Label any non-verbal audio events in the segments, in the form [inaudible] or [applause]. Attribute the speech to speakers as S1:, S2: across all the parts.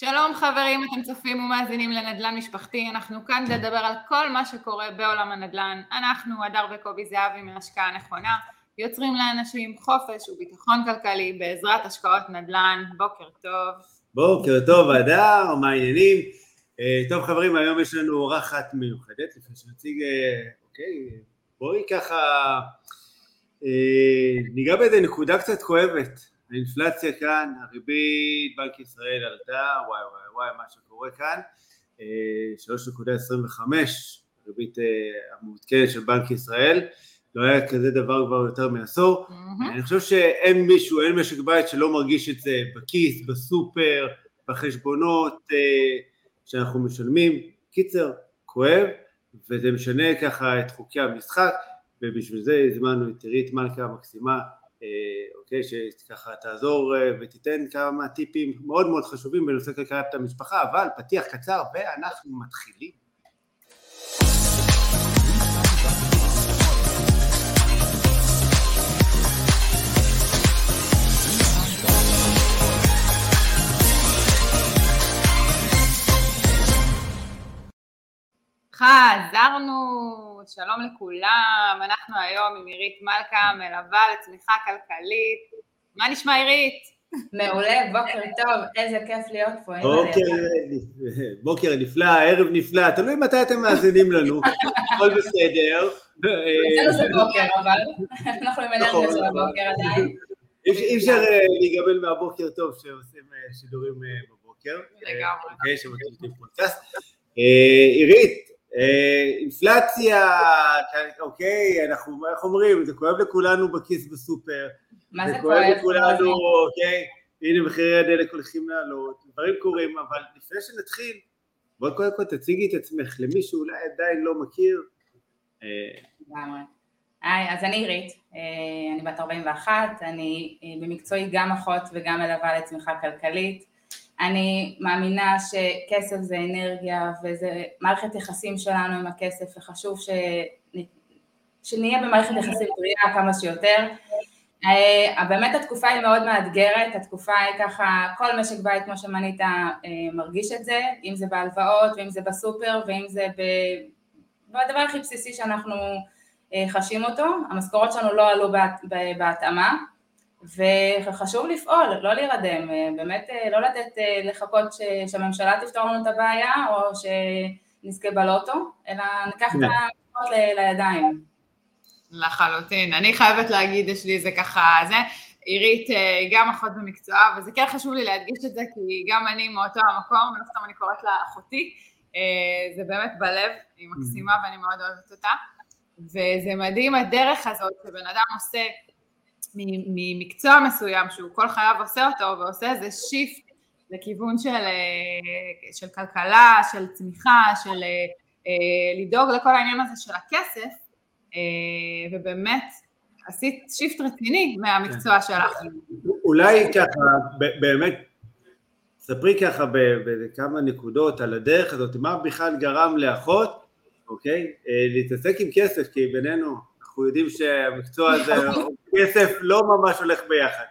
S1: שלום חברים, אתם צופים ומאזינים לנדל"ן משפחתי, אנחנו כאן לדבר על כל מה שקורה בעולם הנדל"ן. אנחנו, הדר וקובי זהבי מהשקעה נכונה, יוצרים לאנשים חופש וביטחון כלכלי בעזרת השקעות נדל"ן. בוקר טוב.
S2: בוקר טוב, הדר, מה העניינים? אה, טוב חברים, היום יש לנו אורחת מיוחדת, לפני שנציג, אה, אוקיי, בואי ככה אה, ניגע באיזה נקודה קצת כואבת. האינפלציה כאן, הריבית, בנק ישראל עלתה, וואי וואי וואי מה שקורה כאן, 3.25 ריבית המעודכנת של בנק ישראל, לא היה כזה דבר כבר יותר מעשור, mm-hmm. אני חושב שאין מישהו, אין משק בית שלא מרגיש את זה בכיס, בסופר, בחשבונות שאנחנו משלמים, קיצר, כואב, וזה משנה ככה את חוקי המשחק, ובשביל זה הזמנו את עירית מלכה המקסימה, אה, אוקיי, שככה תעזור אה, ותיתן כמה טיפים מאוד מאוד חשובים בנושא כלכלת המשפחה, אבל פתיח קצר ואנחנו מתחילים.
S1: חזרנו, שלום לכולם, אנחנו היום עם עירית מלכה, מלווה לצמיחה כלכלית. מה נשמע עירית?
S3: מעולה, בוקר טוב, איזה כיף להיות פה.
S2: בוקר, בוקר נפלא, ערב נפלא, תלוי מתי אתם מאזינים לנו, הכל בסדר.
S3: אצלנו זה בוקר, אבל אנחנו עם אנרגיה נכון, של הבוקר עדיין.
S2: אי אפשר אה, להיגבל מהבוקר טוב שעושים אה, שידורים אה, בבוקר.
S1: לגמרי.
S2: אוקיי, שמקליטים פודקאסט. עירית, אינפלציה, אוקיי, אנחנו, איך אומרים, זה כואב לכולנו בכיס בסופר.
S3: מה זה כואב? זה כואב
S2: לכולנו, אוקיי, הנה מחירי הדלק הולכים לעלות, דברים קורים, אבל לפני שנתחיל, בואי קודם כל תציגי את עצמך למי שאולי עדיין לא מכיר.
S3: אה, לגמרי. היי, אז אני עירית, אה, אני בת 41, אני במקצועי גם אחות וגם מלווה לצמיחה כלכלית. אני מאמינה שכסף זה אנרגיה וזה מערכת יחסים שלנו עם הכסף וחשוב ש... שנהיה במערכת יחסים בריאה כמה שיותר. אה, באמת התקופה היא מאוד מאתגרת, התקופה היא ככה, כל משק בית כמו שמנית אה, מרגיש את זה, אם זה בהלוואות ואם זה בסופר ואם זה ב... בדבר הכי בסיסי שאנחנו אה, חשים אותו, המשכורות שלנו לא עלו בהתאמה, וחשוב לפעול, לא להירדם, באמת אה, לא לתת אה, לחכות שהממשלה תפתור לנו את הבעיה או שנזכה בלוטו, אלא ניקח את המקומות לידיים.
S1: לחלוטין. אני חייבת להגיד, יש לי איזה ככה, זה, עירית אה, היא גם אחות במקצועה, וזה כן חשוב לי להדגיש את זה, כי גם אני מאותו המקום, ולא סתם אני קוראת לה אחותי, זה באמת בלב, היא מקסימה ואני מאוד אוהבת אותה, וזה מדהים הדרך הזאת שבן אדם עושה ממקצוע מסוים שהוא כל חייו עושה אותו ועושה איזה shift לכיוון של, אה, של כלכלה, של צמיחה, של אה, לדאוג לכל העניין הזה של הכסף, אה, ובאמת עשית shift רציני מהמקצוע כן. שלך.
S2: אולי ככה, באמת, ספרי ככה בכמה נקודות על הדרך הזאת, מה בכלל גרם לאחות, אוקיי, להתעסק עם כסף, כי בינינו, אנחנו יודעים שהמקצוע הזה כסף לא ממש הולך ביחד.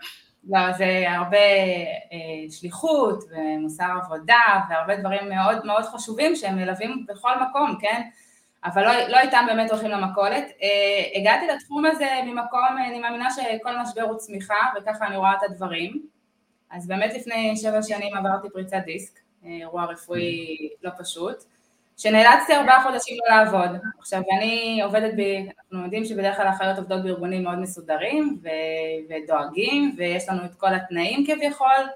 S3: לא, זה הרבה אה, שליחות ומוסר עבודה והרבה דברים מאוד מאוד חשובים שהם מלווים בכל מקום, כן? אבל לא, לא איתם באמת הולכים למכולת. אה, הגעתי לתחום הזה ממקום, אני מאמינה שכל משבר הוא צמיחה וככה אני רואה את הדברים. אז באמת לפני שבע שנים עברתי פריצת דיסק, אה, אירוע רפואי לא פשוט. שנאלצתי ארבעה חודשים לא לעבוד. עכשיו, אני עובדת ב... אנחנו יודעים שבדרך כלל אחיות עובדות בארגונים מאוד מסודרים ו... ודואגים, ויש לנו את כל התנאים כביכול,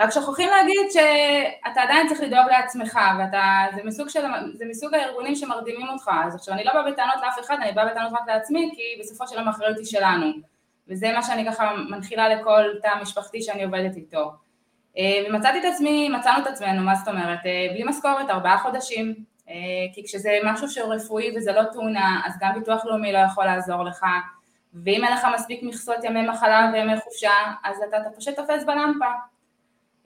S3: רק שוכחים להגיד שאתה עדיין צריך לדאוג לעצמך, ואתה, זה מסוג, של, זה מסוג הארגונים שמרדימים אותך, אז עכשיו אני לא באה בטענות לאף אחד, אני באה בטענות רק לעצמי, כי בסופו של יום האחריות היא שלנו, וזה מה שאני ככה מנחילה לכל תא משפחתי שאני עובדת איתו. אה, ומצאתי את עצמי, מצאנו את עצמנו, מה זאת אומרת, אה, בלי משכורת, ארבעה חודשים, כי כשזה משהו שהוא רפואי וזה לא תאונה, אז גם ביטוח לאומי לא יכול לעזור לך, ואם אין לך מספיק מכסות ימי מחלה וימי חופשה, אז אתה, אתה פשוט תופס בלמפה.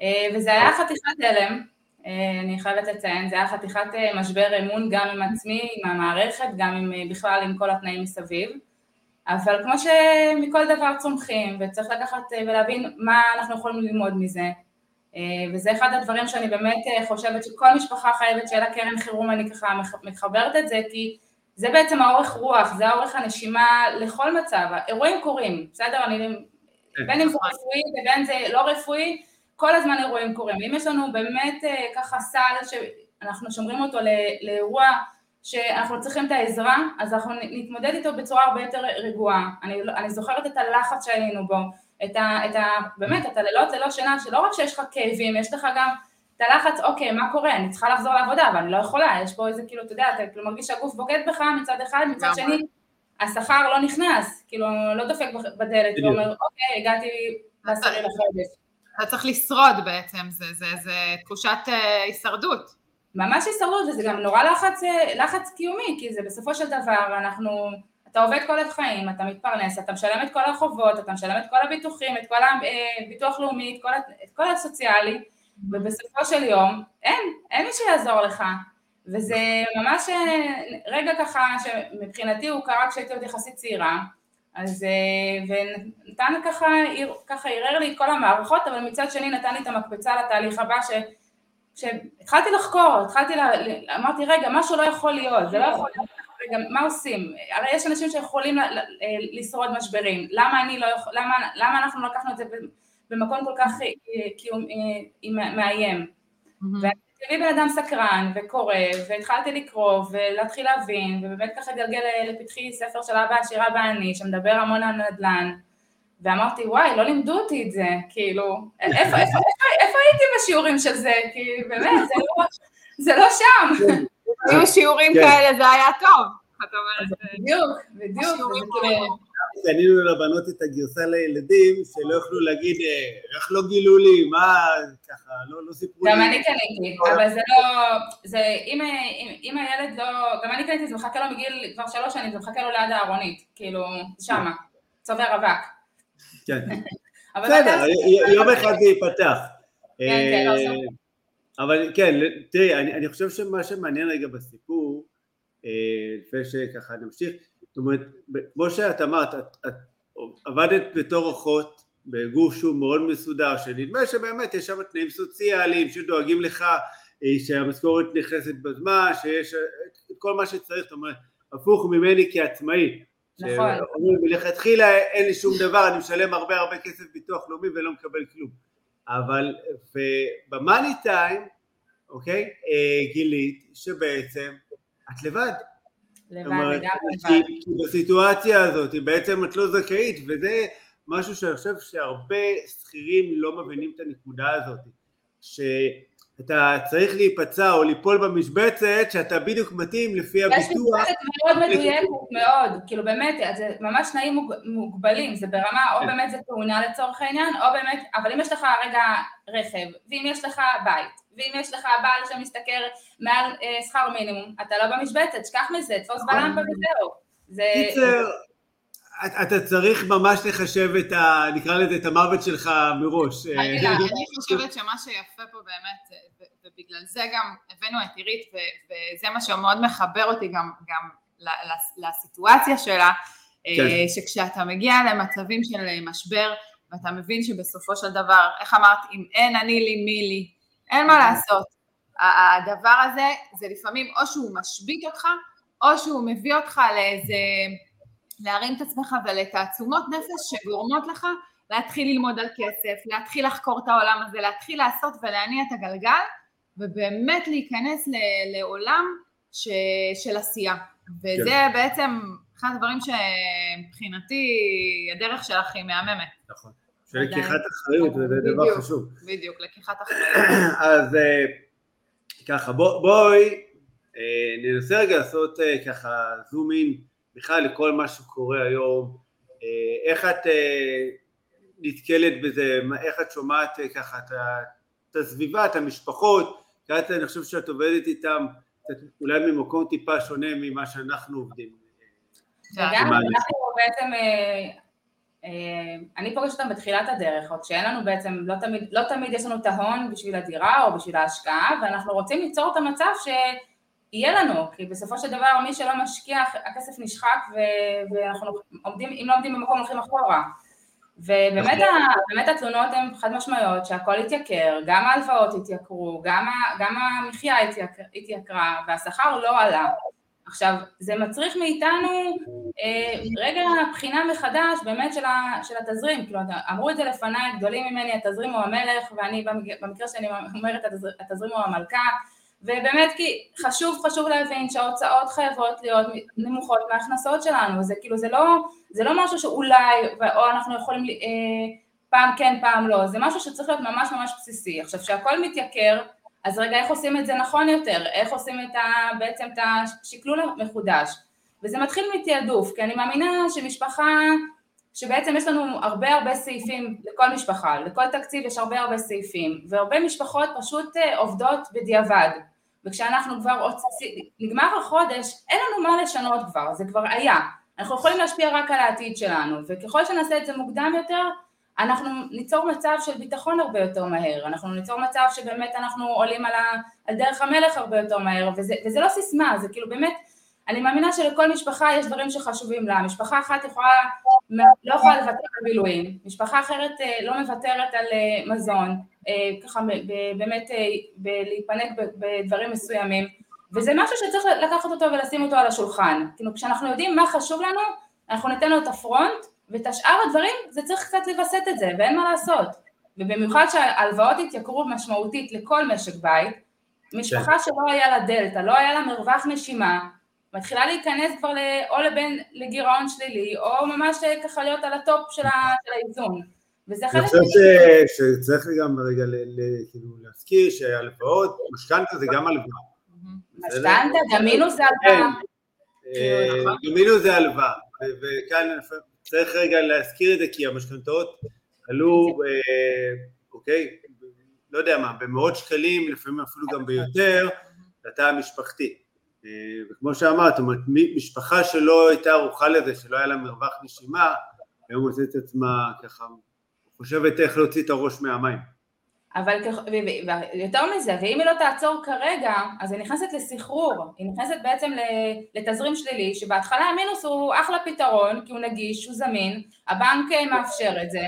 S3: אה, וזה היה חתיכת הלם, אה, אני חייבת לציין, זה היה חתיכת משבר אמון גם עם עצמי, עם המערכת, גם עם, בכלל עם כל התנאים מסביב. אבל כמו שמכל דבר צומחים, וצריך לקחת ולהבין מה אנחנו יכולים ללמוד מזה, וזה אחד הדברים שאני באמת חושבת שכל משפחה חייבת שיהיה לה קרן חירום, אני ככה מחברת את זה, כי זה בעצם האורך רוח, זה האורך הנשימה לכל מצב, אירועים קורים, בסדר? אני, כן. בין אם זה רפואי ובין זה לא רפואי, כל הזמן אירועים קורים. אם יש לנו באמת ככה סל שאנחנו שומרים אותו לאירוע שאנחנו צריכים את העזרה, אז אנחנו נתמודד איתו בצורה הרבה יותר רגועה. אני, לא, אני זוכרת את הלחץ שהיינו בו, את ה, את ה... באמת, את הלילות ללא שינה, שלא רק שיש לך כאבים, יש לך גם את הלחץ, אוקיי, מה קורה? אני צריכה לחזור לעבודה, אבל אני לא יכולה, יש פה איזה, כאילו, אתה יודע, אתה כאילו מרגיש שהגוף בוגד בך מצד אחד, מצד שני, השכר לא נכנס, כאילו, לא דופק בדלת ואומר, אוקיי, הגעתי לעשירי לחודש.
S1: אתה צריך לשרוד בעצם, זה, זה, זה תחושת אה, הישרדות.
S3: ממש הישרדות, וזה גם נורא לחץ, לחץ קיומי, כי זה בסופו של דבר, אנחנו, אתה עובד כל החיים, אתה מתפרנס, אתה משלם את כל החובות, אתה משלם את כל הביטוחים, את כל הביטוח אה, לאומי, את כל, את כל הסוציאלי, ובסופו של יום, אין, אין מי שיעזור לך. וזה ממש אה, רגע ככה, שמבחינתי הוא קרה כשהייתי עוד יחסית צעירה, אז, אה, ונתן ככה, ככה ערער לי את כל המערכות, אבל מצד שני נתן לי את המקפצה לתהליך הבא, ש... כשהתחלתי לחקור, התחלתי, לה, אמרתי רגע, משהו לא יכול להיות, זה לא יכול להיות, רגע, מה עושים? הרי יש אנשים שיכולים לשרוד משברים, למה אני לא יכול, למה, למה אנחנו לא לקחנו את זה במקום כל כך אה, אה, מאיים? ואני בן אדם סקרן וקורא, והתחלתי לקרוא ולהתחיל להבין, ובאמת ככה גלגל לפתחי ספר של אבא עשירה ואני, שמדבר המון על נדל"ן, ואמרתי, וואי, לא לימדו אותי את זה, כאילו, איפה, איפה, איפה, איפה הייתי בשיעורים של זה? כי באמת, זה לא, זה לא שם.
S1: היו שיעורים כן. כאלה, זה היה טוב.
S3: בדיוק, בדיוק.
S2: קנינו לבנות את הגרסה לילדים, שלא יוכלו להגיד, אה, איך לא גילו לי, מה, ככה, לא, לא סיפרו
S3: לי. גם אני קניתי, אבל זה לא, זה, אם, אם הילד לא, גם אני קניתי, זה מחכה לו מגיל כבר שלוש שנים, זה מחכה לו ליד הארונית, כאילו, שמה, צובר אבק.
S2: כן. [laughs] בסדר, יום אחד זה ייפתח. כן, כן, לא אה, אבל כן, תראי, אני חושב שמה שמעניין רגע בסיפור, אה, לפני שככה נמשיך, זאת אומרת, כמו שאת אמרת, את עבדת בתור אחות בגוף שהוא מאוד מסודר, שנדמה שבאמת יש שם תנאים סוציאליים שדואגים לך אה, שהמשכורת נכנסת בזמן, שיש את כל מה שצריך, זאת אומרת, הפוך ממני כעצמאי,
S3: נכון.
S2: שאומרים מלכתחילה אין לי שום דבר, אני משלם הרבה הרבה כסף ביטוח לאומי ולא מקבל כלום. אבל במאני טיים, אוקיי, אה, גילית שבעצם את לבד.
S3: לבד, לגמרי לבד.
S2: כי בסיטואציה הזאת בעצם את לא זכאית, וזה משהו שאני חושב שהרבה שכירים לא מבינים את הנקודה הזאת. ש... אתה צריך להיפצע או ליפול במשבצת שאתה בדיוק מתאים לפי הביטוח. יש
S3: משבצת מאוד מדויקת מאוד, כאילו באמת, זה ממש תנאים מוגבלים, זה ברמה, או כן. באמת זה תאונה לצורך העניין, או באמת, אבל אם יש לך רגע רכב, ואם יש לך בית, ואם יש לך בעל שמשתכר מעל אה, שכר מינימום, אתה לא במשבצת, שכח מזה, תפוס נכון. בלמפה וזהו.
S2: קיצר, אתה צריך ממש לחשב את ה... נקרא לזה את המוות שלך מראש.
S1: אני חושבת שמה שיפה פה באמת, ובגלל זה גם הבאנו את עירית, וזה מה שמאוד מחבר אותי גם, גם לסיטואציה שלה, כן. שכשאתה מגיע למצבים של משבר, ואתה מבין שבסופו של דבר, איך אמרת, אם אין אני לי מי לי, אין מה לעשות. הדבר הזה, זה לפעמים או שהוא משבית אותך, או שהוא מביא אותך לאיזה... להרים את עצמך ולתעצומות נפש שגורמות לך להתחיל ללמוד על כסף, להתחיל לחקור את העולם הזה, להתחיל לעשות ולהניע את הגלגל, ובאמת להיכנס לעולם ש, של עשייה. וזה כן. בעצם אחד הדברים שמבחינתי הדרך שלך היא מהממת.
S2: נכון. של לקיחת אחריות, זה דבר חשוב.
S1: בדיוק, לקיחת אחריות. [clears throat]
S2: אז אה, ככה, בואי אה, ננסה רגע לעשות אה, ככה זום אין בכלל לכל מה שקורה היום, אה, איך את אה, נתקלת בזה, איך את שומעת אה, ככה את הסביבה, את המשפחות, כי אני חושב שאת עובדת איתם אולי ממקום טיפה שונה ממה שאנחנו עובדים.
S3: וגם אנחנו בעצם, אני פוגשת אותם בתחילת הדרך, עוד שאין לנו בעצם, לא תמיד, לא תמיד יש לנו את ההון בשביל הדירה או בשביל ההשקעה, ואנחנו רוצים ליצור את המצב ש... יהיה לנו, כי בסופו של דבר מי שלא משקיע, הכסף נשחק ואנחנו עומדים, אם לא עומדים במקום הולכים אחורה. ובאמת נכון. התלונות הן חד משמעיות שהכל התייקר, גם ההלוואות התייקרו, גם, גם המחיה התייקרה והשכר לא עלה. עכשיו, זה מצריך מאיתנו אה, רגע בחינה מחדש באמת של, ה, של התזרים, כאילו אמרו את זה לפניי, גדולים ממני, התזרים הוא המלך, ואני במקרה שאני אומרת התזרים הוא המלכה, ובאמת כי חשוב חשוב להבין שההוצאות חייבות להיות נמוכות מההכנסות שלנו, זה כאילו זה לא, זה לא משהו שאולי, או אנחנו יכולים אה, פעם כן פעם לא, זה משהו שצריך להיות ממש ממש בסיסי. עכשיו שהכל מתייקר, אז רגע איך עושים את זה נכון יותר, איך עושים את ה, בעצם את השקלול המחודש, וזה מתחיל מתעדוף, כי אני מאמינה שמשפחה, שבעצם יש לנו הרבה הרבה סעיפים לכל משפחה, לכל תקציב יש הרבה הרבה סעיפים, והרבה משפחות פשוט אה, עובדות בדיעבד, וכשאנחנו כבר, נגמר החודש, אין לנו מה לשנות כבר, זה כבר היה, אנחנו יכולים להשפיע רק על העתיד שלנו, וככל שנעשה את זה מוקדם יותר, אנחנו ניצור מצב של ביטחון הרבה יותר מהר, אנחנו ניצור מצב שבאמת אנחנו עולים על, ה, על דרך המלך הרבה יותר מהר, וזה, וזה לא סיסמה, זה כאילו באמת, אני מאמינה שלכל משפחה יש דברים שחשובים לה, משפחה אחת יכולה, לא יכולה לוותר על בילויים, משפחה אחרת אה, לא מוותרת על אה, מזון, אה, ככה באמת להתפנק בדברים מסוימים, וזה משהו שצריך לקחת אותו ולשים אותו על השולחן, כאילו כשאנחנו יודעים מה חשוב לנו, אנחנו ניתן לו את הפרונט, ואת השאר הדברים זה צריך קצת לווסת את זה ואין מה לעשות. ובמיוחד שההלוואות התייקרו משמעותית לכל משק בית. משפחה כן. שלא היה לה דלתא, לא היה לה מרווח נשימה מתחילה להיכנס כבר או לבין לגירעון שלילי או ממש ככה להיות על ה top של האיזון
S2: וזה חלק... אני חושב שצריך גם רגע כאילו להזכיר שהלוואות, משכנתא זה גם הלוואה.
S3: משכנתא, גם מינוס זה הלוואה.
S2: כן. אה, גם מינוס זה הלוואה, וכאן צריך רגע להזכיר את זה כי המשכנתאות עלו, אה, אוקיי, לא יודע מה, במאות שקלים, לפעמים אפילו גם ביותר, לתא המשפחתי. אה, וכמו שאמרת, זאת אומרת, משפחה שלא הייתה ערוכה לזה, שלא היה לה מרווח נשימה, היום מוצאת את עצמה ככה, חושבת איך להוציא את הראש מהמים.
S3: אבל יותר מזה, ואם היא לא תעצור כרגע, אז היא נכנסת לסחרור, היא נכנסת בעצם לתזרים שלילי, שבהתחלה המינוס הוא אחלה פתרון, כי הוא נגיש, הוא זמין, הבנק מאפשר את זה,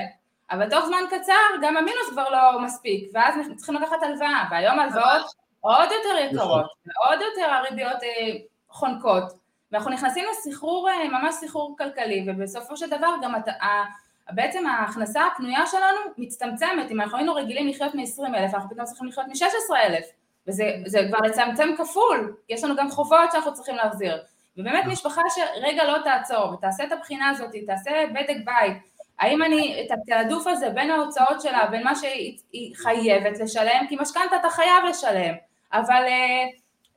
S3: אבל תוך זמן קצר גם המינוס כבר לא מספיק, ואז צריכים לקחת הלוואה, והיום הלוואות עוד יותר יקרות, ועוד יותר הריביות אה, חונקות, ואנחנו נכנסים לסחרור, אה, ממש סחרור כלכלי, ובסופו של דבר גם בעצם ההכנסה הפנויה שלנו מצטמצמת, אם אנחנו היינו רגילים לחיות מ-20 אלף, אנחנו פתאום צריכים לחיות מ-16 אלף, וזה כבר לצמצם כפול, יש לנו גם חובות שאנחנו צריכים להחזיר. ובאמת משפחה שרגע לא תעצור ותעשה את הבחינה הזאת, תעשה בדק בית, האם אני, את התעדוף הזה בין ההוצאות שלה, בין מה שהיא חייבת לשלם, כי משכנתה אתה חייב לשלם, אבל, אה,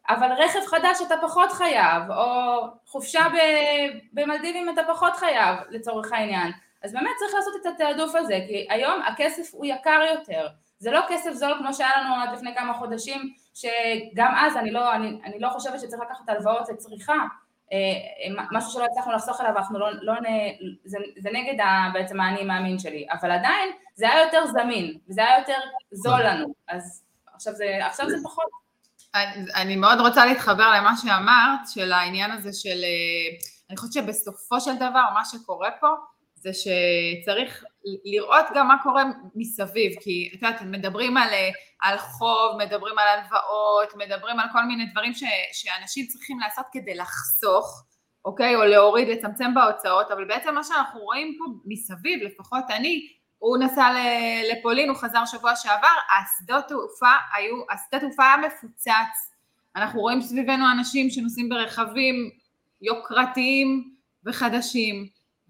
S3: אבל רכב חדש אתה פחות חייב, או חופשה במלדיבים אתה פחות חייב לצורך העניין. אז באמת צריך לעשות את התעדוף הזה, כי היום הכסף הוא יקר יותר, זה לא כסף זול כמו שהיה לנו עד לפני כמה חודשים, שגם אז אני לא, אני, אני לא חושבת שצריך לקחת הלוואות לצריכה, אה, משהו שלא הצלחנו לחסוך אליו, אנחנו לא, לא נ... זה, זה נגד ה, בעצם האני מאמין שלי, אבל עדיין זה היה יותר זמין, וזה היה יותר זול לנו, אז עכשיו זה, עכשיו זה פחות.
S1: אני, אני מאוד רוצה להתחבר למה שאמרת, של העניין הזה של, אה, אני חושבת שבסופו של דבר מה שקורה פה, זה שצריך לראות גם מה קורה מסביב, כי את יודעת, מדברים על, על חוב, מדברים על הלוואות, מדברים על כל מיני דברים ש, שאנשים צריכים לעשות כדי לחסוך, אוקיי, או להוריד, לצמצם בהוצאות, אבל בעצם מה שאנחנו רואים פה מסביב, לפחות אני, הוא נסע לפולין, הוא חזר שבוע שעבר, השדות תעופה היו, השדה תעופה היה מפוצץ, אנחנו רואים סביבנו אנשים שנוסעים ברכבים יוקרתיים וחדשים,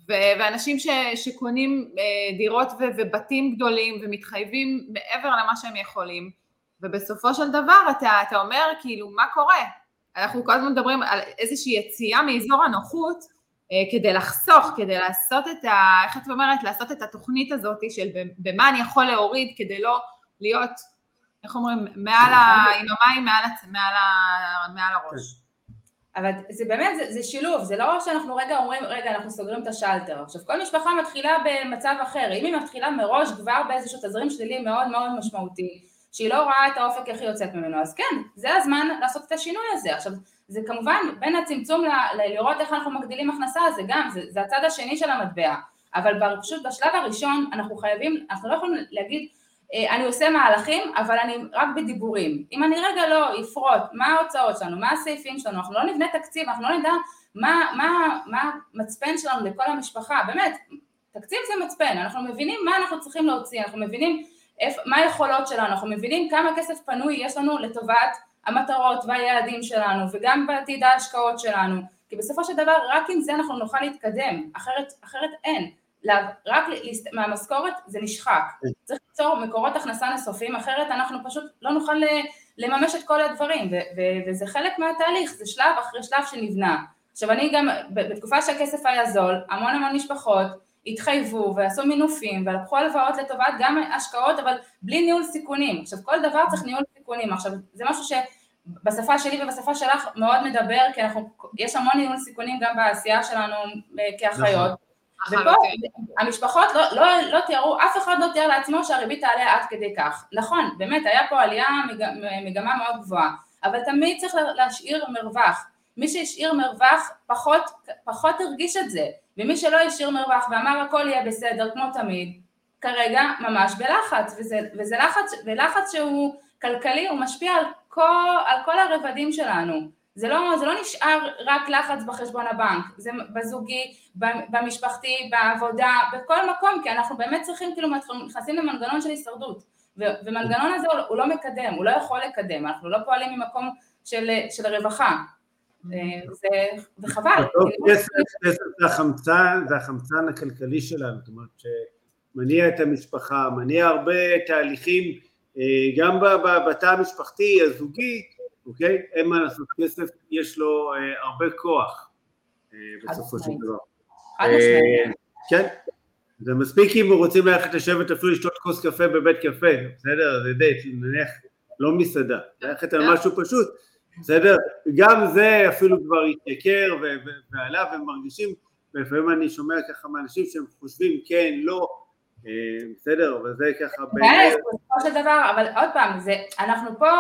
S1: ואנשים ש, שקונים אה, דירות ו, ובתים גדולים ומתחייבים מעבר למה שהם יכולים, ובסופו של דבר אתה, אתה אומר כאילו מה קורה? אנחנו כל הזמן מדברים על איזושהי יציאה מאזור הנוחות כדי לחסוך, כדי לעשות את ה... איך את אומרת? לעשות את התוכנית הזאת של במה אני יכול להוריד כדי לא להיות, איך אומרים? מעל ה... עם המים מעל, מעל, מעל הראש.
S3: אבל זה באמת, זה, זה שילוב, זה לא שאנחנו רגע אומרים, רגע, אנחנו סוגרים את השלטר. עכשיו, כל משפחה מתחילה במצב אחר, אם היא מתחילה מראש כבר באיזשהו תזרים שלילי מאוד מאוד משמעותי, שהיא לא רואה את האופק איך היא יוצאת ממנו, אז כן, זה הזמן לעשות את השינוי הזה. עכשיו, זה כמובן בין הצמצום ל, לראות איך אנחנו מגדילים הכנסה, זה גם, זה, זה הצד השני של המטבע. אבל פשוט בשלב הראשון אנחנו חייבים, אנחנו לא יכולים להגיד אה, אני עושה מהלכים, אבל אני רק בדיבורים. אם אני רגע לא אפרוט מה ההוצאות שלנו, מה הסעיפים שלנו, אנחנו לא נבנה תקציב, אנחנו לא נדע מה, מה המצפן שלנו לכל המשפחה, באמת, תקציב זה מצפן, אנחנו מבינים מה אנחנו צריכים להוציא, אנחנו מבינים איפ, מה היכולות שלנו, אנחנו מבינים כמה כסף פנוי יש לנו לטובת המטרות והיעדים שלנו, וגם בעתיד ההשקעות שלנו, כי בסופו של דבר רק עם זה אנחנו נוכל להתקדם, אחרת, אחרת אין. רק מהמשכורת זה נשחק. כן. צריך ליצור מקורות הכנסה נוספים, אחרת אנחנו פשוט לא נוכל לממש את כל הדברים, וזה חלק מהתהליך, זה שלב אחרי שלב שנבנה. עכשיו אני גם, בתקופה שהכסף היה זול, המון המון משפחות התחייבו ועשו מינופים ולקחו הלוואות לטובת גם השקעות, אבל בלי ניהול סיכונים. עכשיו כל דבר צריך ניהול סיכונים. עכשיו זה משהו שבשפה שלי ובשפה שלך מאוד מדבר, כי אנחנו, יש המון ניהול סיכונים גם בעשייה שלנו אה, כאחיות. נכון. ופה המשפחות לא, לא, לא תיארו, אף אחד לא תיאר לעצמו שהריבית תעלה עד כדי כך. נכון, באמת היה פה עלייה, מגמה מאוד גבוהה, אבל תמיד צריך להשאיר מרווח. מי שהשאיר מרווח פחות, פחות הרגיש את זה, ומי שלא השאיר מרווח ואמר הכל יהיה בסדר כמו תמיד, כרגע ממש בלחץ, וזה, וזה לחץ, ולחץ שהוא כלכלי, הוא משפיע על כל, על כל הרבדים שלנו. זה לא, זה לא נשאר רק לחץ בחשבון הבנק, זה בזוגי, במשפחתי, בעבודה, בכל מקום, כי אנחנו באמת צריכים, כאילו, אנחנו נכנסים למנגנון של הישרדות, ומנגנון הזה הוא לא מקדם, הוא לא יכול לקדם, אנחנו לא פועלים ממקום של, של רווחה, זה, וחבל.
S2: כסף זה החמצן, זה החמצן הכלכלי שלנו, זאת אומרת שמניע את המשפחה, מניע הרבה תהליכים, אה, גם בתא המשפחתי, הזוגי, אוקיי? אין מה לעשות, כסף יש לו אה, הרבה כוח אה, בסופו של דבר. אה, כן, זה מספיק אם רוצים ללכת לשבת אפילו לשתות כוס קפה בבית קפה, בסדר? זה די, נניח לא מסעדה, ללכת על משהו פשוט, בסדר? גם זה אפילו כבר התייקר ועלה והם מרגישים, ולפעמים אני שומע ככה מאנשים שהם חושבים כן, לא, בסדר, אבל זה ככה...
S3: בסופו של דבר, אבל עוד פעם, אנחנו פה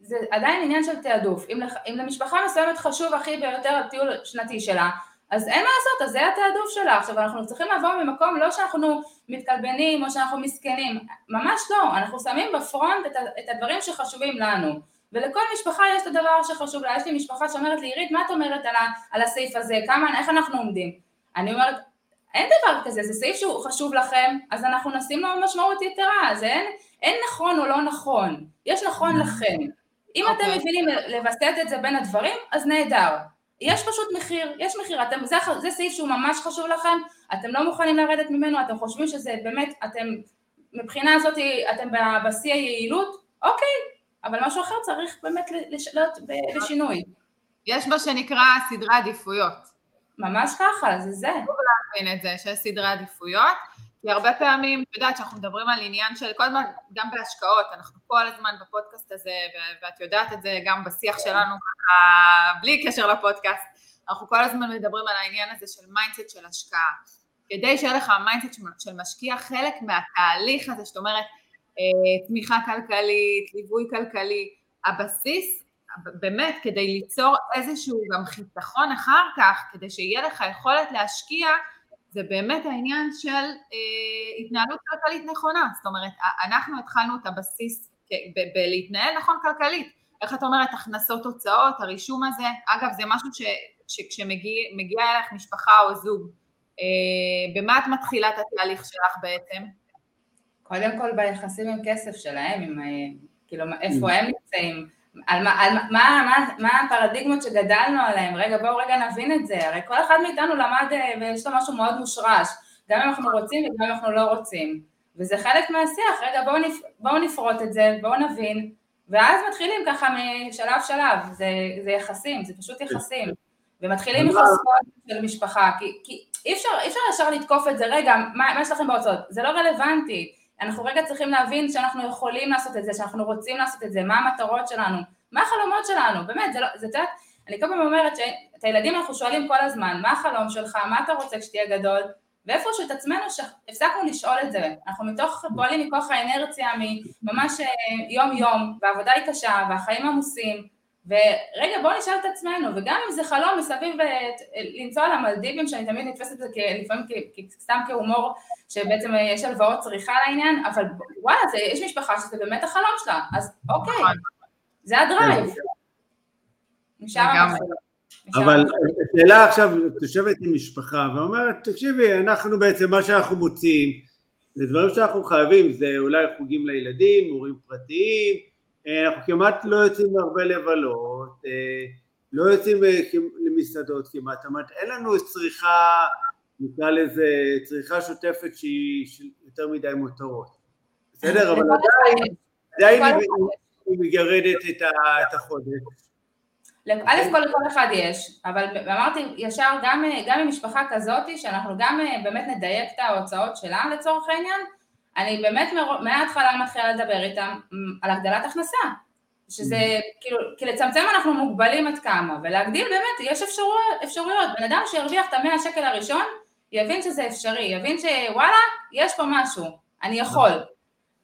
S3: זה עדיין עניין של תעדוף. אם, למשפחה מסוימת חשוב הכי ביותר הטיול שנתי שלה, אז אין מה לעשות, אז זה התעדוף שלה. עכשיו, אנחנו צריכים לבוא ממקום לא שאנחנו מתקלבנים או שאנחנו מסכנים, ממש לא, אנחנו שמים בפרונט את, את הדברים שחשובים לנו. ולכל משפחה יש את הדבר שחשוב לה. יש לי משפחה שאומרת לי, עירית, מה את אומרת על, ה, על הסעיף הזה? כמה, איך אנחנו עומדים? אני אומרת, אין דבר כזה, זה סעיף שהוא חשוב לכם, אז אנחנו נשים לו משמעות יתרה, אז אין, אין נכון או לא נכון, יש נכון לכם. אם אתם אוקיי. מבינים לווסת את זה בין הדברים, אז נהדר. יש פשוט מחיר, יש מחיר, אתם, זה, זה סעיף שהוא ממש חשוב לכם, אתם לא מוכנים לרדת ממנו, אתם חושבים שזה באמת, אתם, מבחינה הזאת אתם בשיא היעילות, אוקיי, אבל משהו אחר צריך באמת להיות בשינוי.
S1: יש מה שנקרא סדרי עדיפויות.
S3: ממש ככה, זה זה.
S1: טוב להבין את זה, שיש סדרי עדיפויות. כי הרבה פעמים, את יודעת שאנחנו מדברים על עניין של, כל הזמן, גם בהשקעות, אנחנו כל הזמן בפודקאסט הזה, ואת יודעת את זה גם בשיח שלנו, ככה, בלי קשר לפודקאסט, אנחנו כל הזמן מדברים על העניין הזה של mindset של השקעה. כדי שיהיה לך mindset של משקיע, חלק מהתהליך הזה, זאת אומרת, אה, תמיכה כלכלית, ליווי כלכלי, הבסיס, באמת, כדי ליצור איזשהו גם חיסכון אחר כך, כדי שיהיה לך יכולת להשקיע, זה באמת העניין של אה, התנהלות כלכלית נכונה, זאת אומרת, אנחנו התחלנו את הבסיס בלהתנהל נכון כלכלית, איך את אומרת, הכנסות הוצאות, הרישום הזה, אגב זה משהו ש, שכשמגיע אליך משפחה או זוג, אה, במה את מתחילה את התהליך שלך בעצם?
S3: קודם כל ביחסים עם כסף שלהם, עם, אה, כאילו איפה הם נמצאים, על, מה, על מה, מה, מה הפרדיגמות שגדלנו עליהן, רגע בואו רגע נבין את זה, הרי כל אחד מאיתנו למד אה, ויש לו משהו מאוד מושרש, גם אם אנחנו רוצים וגם אם אנחנו לא רוצים, וזה חלק מהשיח, רגע בואו נפ, בוא נפרוט את זה, בואו נבין, ואז מתחילים ככה משלב שלב, זה, זה יחסים, זה פשוט יחסים, ומתחילים מחוזקות של משפחה, כי, כי אי אפשר, אי אפשר ישר לתקוף את זה, רגע, מה, מה יש לכם בהוצאות? זה לא רלוונטי, אנחנו רגע צריכים להבין שאנחנו יכולים לעשות את זה, שאנחנו רוצים לעשות את זה, מה המטרות שלנו, מה החלומות שלנו, באמת, זה לא, זה, את יודעת, אני כל פעם אומרת שאת הילדים אנחנו שואלים כל הזמן, מה החלום שלך, מה אתה רוצה כשתהיה גדול, ואיפשהו את עצמנו שהפסקנו לשאול את זה, אנחנו מתוך, פועלים מכוח האנרציה ממש אה, יום יום, והעבודה היא קשה, והחיים עמוסים, ורגע בואו נשאל את עצמנו, וגם אם זה חלום מסביב לנסוע למלדיבים, שאני תמיד נתפסת את זה לפעמים סתם כהומור, שבעצם יש הלוואות צריכה לעניין, אבל וואלה, זה, יש משפחה שזה באמת החלום שלה, אז אוקיי, נכון. זה הדרייב.
S2: אבל השאלה עכשיו, את יושבת עם משפחה ואומרת, תקשיבי, אנחנו בעצם, מה שאנחנו מוצאים, זה דברים שאנחנו חייבים, זה אולי חוגים לילדים, מורים פרטיים, אה, אנחנו כמעט לא יוצאים להרבה לבלות, אה, לא יוצאים אה, למסעדות כמעט, זאת אומרת, אין לנו צריכה, נקרא לזה, צריכה שוטפת שהיא יותר מדי מותרות, בסדר? אבל עדיין, עדיין היא מגרדת את החודש.
S3: א' כל לכל אחד יש, אבל אמרתי ישר גם, גם עם משפחה כזאת שאנחנו גם באמת נדייק את ההוצאות שלה לצורך העניין, אני באמת מההתחלה מתחילה לדבר איתם על הגדלת הכנסה, שזה. כאילו, כי לצמצם אנחנו מוגבלים עד כמה, ולהגדיל באמת יש אפשרויות, אפשרויות, בן אדם שירוויח את המאה השקל הראשון, יבין שזה אפשרי, יבין שוואלה, יש פה משהו, אני יכול.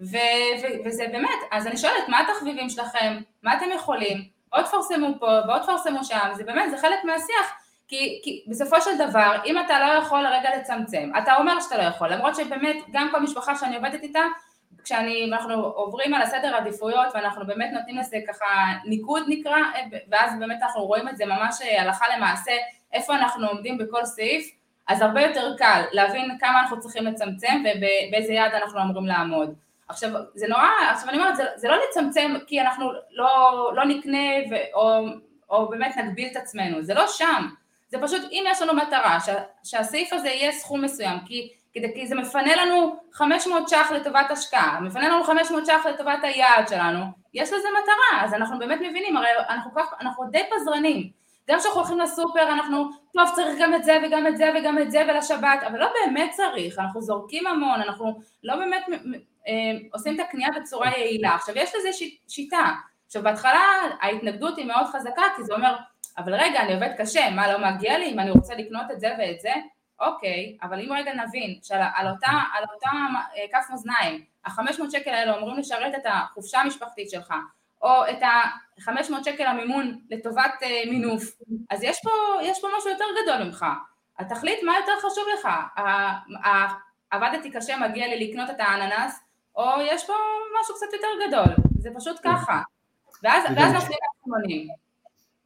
S3: ו- ו- וזה באמת, אז אני שואלת, מה התחביבים שלכם, מה אתם יכולים, בואו תפרסמו פה, בואו תפרסמו שם, זה באמת, זה חלק מהשיח, כי, כי בסופו של דבר, אם אתה לא יכול לרגע לצמצם, אתה אומר שאתה לא יכול, למרות שבאמת גם כל משפחה שאני עובדת איתה, כשאנחנו עוברים על הסדר עדיפויות ואנחנו באמת נותנים לזה ככה ניקוד נקרא, ואז באמת אנחנו רואים את זה ממש הלכה למעשה, איפה אנחנו עומדים בכל סעיף, אז הרבה יותר קל להבין כמה אנחנו צריכים לצמצם ובאיזה יעד אנחנו אמורים לעמוד. עכשיו, זה נורא, עכשיו אני אומרת, זה, זה לא לצמצם כי אנחנו לא, לא נקנה ו, או, או באמת נגביל את עצמנו, זה לא שם, זה פשוט אם יש לנו מטרה שה, שהסעיף הזה יהיה סכום מסוים, כי, כי, זה מפנה לנו 500 ש"ח לטובת השקעה, מפנה לנו 500 ש"ח לטובת היעד שלנו, יש לזה מטרה, אז אנחנו באמת מבינים, הרי אנחנו, כך, אנחנו די פזרנים, גם כשאנחנו הולכים לסופר אנחנו, טוב צריך גם את זה וגם את זה וגם את זה ולשבת, אבל לא באמת צריך, אנחנו זורקים המון, אנחנו לא באמת אה, עושים את הקנייה בצורה יעילה. עכשיו יש לזה שיטה, עכשיו בהתחלה ההתנגדות היא מאוד חזקה כי זה אומר, אבל רגע אני עובד קשה, מה לא מגיע לי אם אני רוצה לקנות את זה ואת זה? אוקיי, אבל אם רגע נבין שעל אותה, על אותה אה, כף מאזניים, ה-500 שקל האלו אמורים לשרת את החופשה המשפחתית שלך, או את ה-500 שקל המימון לטובת אה, מינוף, אז יש פה, יש פה משהו יותר גדול ממך. התכלית מה יותר חשוב לך, עבדתי קשה מגיע לי לקנות את האננס, או יש פה משהו קצת יותר גדול, זה פשוט. ככה. ואז, ואז נופלים האחרונים.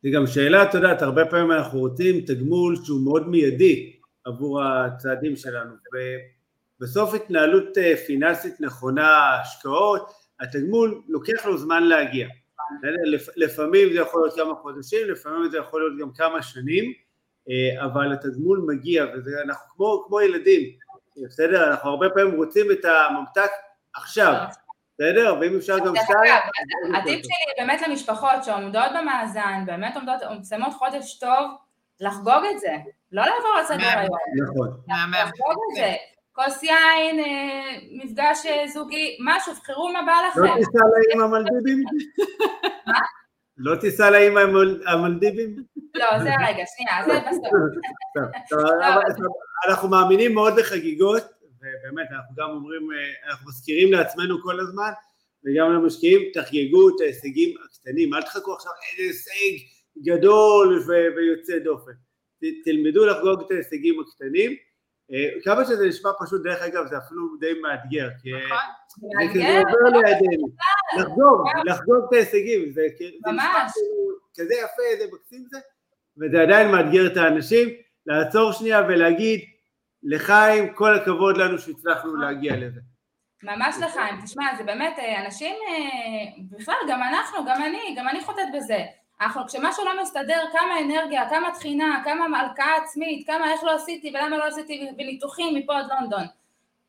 S2: זה גם שאלה, את יודעת, הרבה פעמים אנחנו רוצים תגמול שהוא מאוד מיידי עבור הצעדים שלנו, ובסוף התנהלות אה, פיננסית נכונה, השקעות, התגמול לוקח לו זמן להגיע. לפעמים זה יכול להיות כמה חודשים, לפעמים זה יכול להיות גם כמה שנים, אה, אבל התגמול מגיע, ואנחנו כמו, כמו ילדים, בסדר? אנחנו הרבה פעמים רוצים את הממתק עכשיו, בסדר? ואם אפשר גם שתיים...
S3: הטיפ שלי באמת למשפחות שעומדות במאזן, באמת עומדות, שמות חודש טוב, לחגוג את זה, לא לעבור על סדר היום. נכון. לחגוג את זה. כוס יין, אה, מפגש אה, זוגי, משהו, בחרו מה בא לכם.
S2: לא תיסע עם המלדיבים? מה? לא תיסע עם המלדיבים?
S3: לא, זה הרגע, שנייה, זה בסוף.
S2: אנחנו מאמינים מאוד בחגיגות, ובאמת, אנחנו גם אומרים, אה, אנחנו מזכירים לעצמנו כל הזמן, וגם למשקיעים, תחגגו את ההישגים הקטנים, אל תחכו עכשיו איזה הישג גדול ויוצא דופן. תלמדו לחגוג את ההישגים הקטנים. אה, כמה שזה נשמע פשוט, דרך אגב, זה אפילו די מאתגר, כי נכון. זה עובר לידינו. לחגוג, לחגוג את ההישגים, זה ממש. כזה יפה, איזה מקסים זה, וזה עדיין מאתגר את האנשים, לעצור שנייה ולהגיד, לחיים, כל הכבוד לנו שהצלחנו להגיע לזה.
S3: ממש לחיים, תשמע, זה באמת, אה, אנשים, אה, בכלל, גם אנחנו, גם אני, גם אני חוטאת בזה. אנחנו, כשמשהו לא מסתדר, כמה אנרגיה, כמה תחינה, כמה הלקאה עצמית, כמה איך לא עשיתי ולמה לא עשיתי, וניתוחים מפה עד לונדון.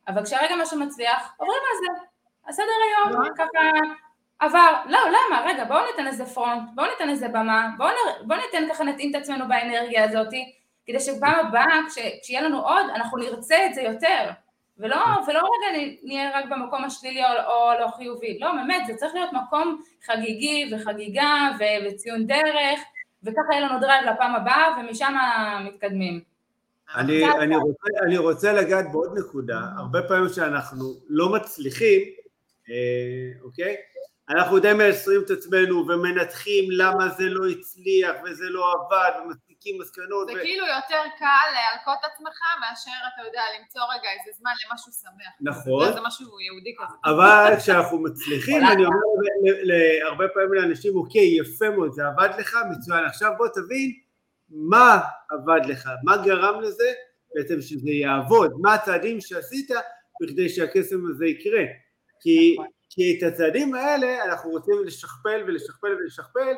S3: אבל כשהרגע משהו מצליח, עוברים על זה. הסדר היום, ככה עבר, לא, למה? רגע, בואו ניתן איזה פרונט, בואו ניתן איזה במה, בואו בוא ניתן ככה, נתאים את עצמנו באנרגיה הזאתי, כדי שפעם הבאה, כשיהיה לנו עוד, אנחנו נרצה את זה יותר. ולא, ולא רגע נהיה רק במקום השלילי או, או לא חיובי, לא, באמת, זה צריך להיות מקום חגיגי וחגיגה וציון דרך, וככה יהיה לנו drive לפעם הבאה, ומשם מתקדמים.
S2: אני, אני, רוצה, אני רוצה לגעת בעוד נקודה, הרבה פעמים שאנחנו לא מצליחים, אה, אוקיי? אנחנו די מייסרים את עצמנו ומנתחים למה זה לא הצליח וזה לא עבד ומסיקים מסקנות.
S1: זה ו... כאילו יותר קל להלקות עצמך מאשר, אתה יודע, למצוא רגע איזה זמן למשהו שמח.
S2: נכון.
S1: זה משהו יהודי כזה.
S2: אבל כשאנחנו מצליחים, [laughs] אני אומר להרבה פעמים לאנשים, אוקיי, יפה מאוד, זה עבד לך, מצוין, עכשיו בוא תבין מה עבד לך, מה גרם לזה בעצם שזה יעבוד, מה הצעדים שעשית בכדי שהקסם הזה יקרה. כי נכון. כי את הצעדים האלה אנחנו רוצים לשכפל ולשכפל ולשכפל